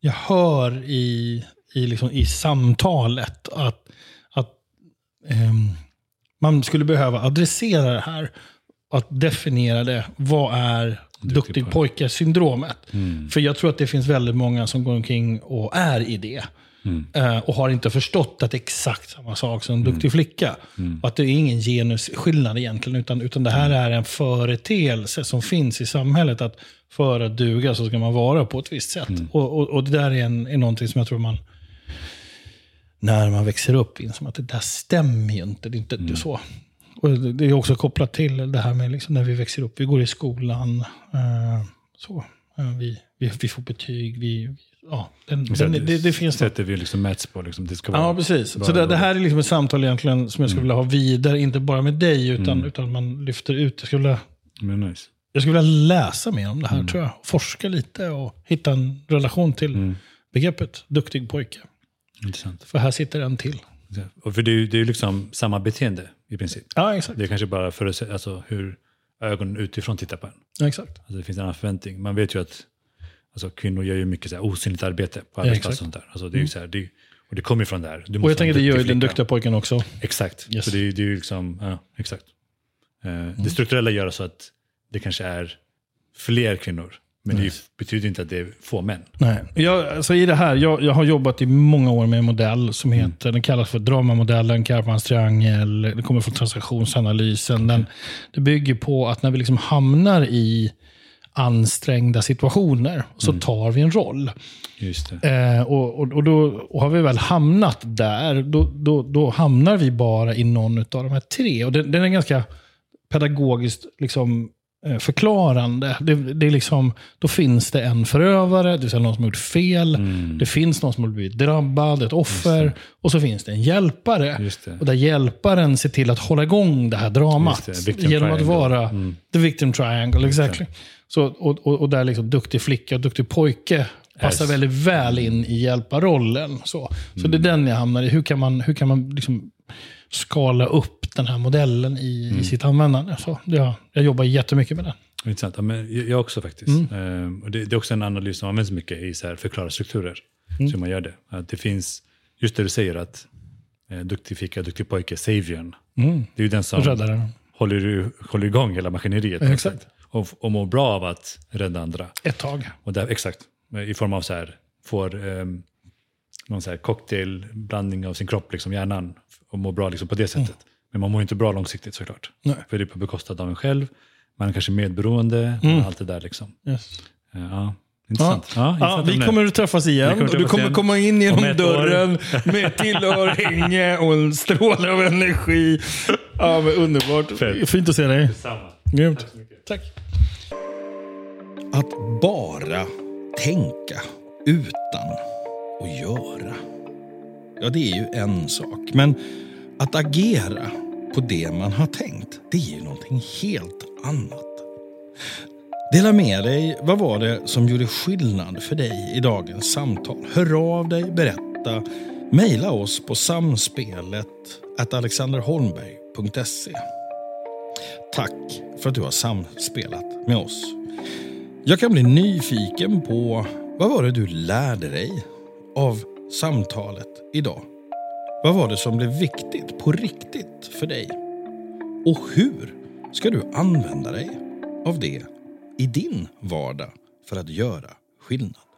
jag hör i, i, liksom, i samtalet att, att ehm, man skulle behöva adressera det här. Att definiera det. Vad är duktig pojke-syndromet? För jag tror att det finns väldigt många som går omkring och är i det. Eh, och har inte förstått att det är exakt samma sak som en duktig flicka. Och att det är ingen genusskillnad egentligen, utan, utan det här är en företeelse som finns i samhället. Att för att duga så ska man vara på ett visst sätt. Och, och, och det där är, en, är någonting som jag tror man, när man växer upp, inser att det där stämmer ju inte. Det är inte det är så. Och det är också kopplat till det här med liksom när vi växer upp. Vi går i skolan. Eh, så. Eh, vi, vi, vi får betyg. Vi- ja, den, den, det, det finns något. Sättet vi liksom mäts på. Liksom. Det ska vara, Ja, precis. Så det, det här är liksom ett samtal egentligen som jag skulle vilja ha vidare. Inte bara med dig, utan, utan man lyfter ut. Jag skulle, vilja, Men nice. jag skulle vilja läsa mer om det här, tror jag. Forska lite och hitta en relation till begreppet duktig pojke. Intressant. För här sitter en till. Och för det är ju det är liksom samma beteende i princip. Ja, exakt. Det är kanske bara för alltså, hur ögonen utifrån tittar på en. Ja, exakt. Alltså, det finns en annan förväntning. Man vet ju att alltså, kvinnor gör ju mycket så här, osynligt arbete på Ja, där. Alltså, det är ju så här, det, och det kommer ju från där. Du Och jag tänker det gör ju den duktiga pojken också. Exakt. Yes. Så det, är- det är ju liksom, ja, exakt. Eh, Det strukturella gör så att det kanske är fler kvinnor. Men det betyder inte att det är få män. Nej. Jag, alltså I det här, jag, jag har jobbat i många år med en modell som heter, den kallas för dramamodellen, Karpmans triangel. Det kommer från transaktionsanalysen. Den, det bygger på att när vi liksom hamnar i ansträngda situationer så tar vi en roll. Eh, och, och, och, då, och har vi väl hamnat där, då, då, då hamnar vi bara i någon av de här tre. Och den, den är ganska pedagogiskt liksom, eh, förklarande. Det, det är liksom, då finns det en förövare, det vill säga någon som har gjort fel. Mm. Det finns någon som har blivit drabbad, ett offer. Och så finns det en hjälpare. Det. Och där hjälparen ser till att hålla igång det här dramat. Det, Genom att vara Mm. the victim triangle. Exactly. Så, och, och, och där liksom duktig flicka och duktig pojke passar väldigt väl in i hjälparrollen. Så, så det är Mm. den jag hamnar i. Hur kan man, hur kan man liksom skala upp den här modellen i, Mm. i sitt användande? Så, jag, jag jobbar jättemycket med den. Intressant. Ja, men jag också faktiskt. Mm. Ehm, och det, det är också en analys som används mycket i så här förklara strukturer. Mm. Så man gör det. Att det finns, just det du säger att eh, duktig flicka, duktig pojke, saviorn. Mm. Det är ju den som håller, håller igång hela maskineriet. Ja, exakt. Och, och mår bra av att rädda andra. Ett tag. Och där, exakt, i form av så här, får ehm, någon så här cocktailblandning av sin kropp, liksom hjärnan, och mår bra liksom på det sättet. Men man mår inte bra långsiktigt såklart. Mm. Nej. För det är på bekostnad av en själv, man är kanske medberoende, Mm. allt det där liksom. Yes. Eh, Ja, Ja. intressant. Ja, Ja, intressant vi ämne. kommer att träffas igen. Vi kommer och du träffas kommer igen. komma in Om genom ett år. dörren med tillhörhänge och en stråle av energi. Ja, underbart. Fett. Fint att se dig. Samma. Grymt. Tack. Att bara tänka utan att göra. Ja, det är ju en sak. Men att agera på det man har tänkt, det är ju någonting helt annat. Dela med dig. Vad var det som gjorde skillnad för dig i dagens samtal? Hör av dig, berätta. mejla oss på samspelet alexanderholmberg.se. Tack för att du har samspelat med oss. Jag kan bli nyfiken på vad var det du lärde dig av samtalet idag? Vad var det som blev viktigt på riktigt för dig? Och hur ska du använda dig av det i din vardag för att göra skillnad?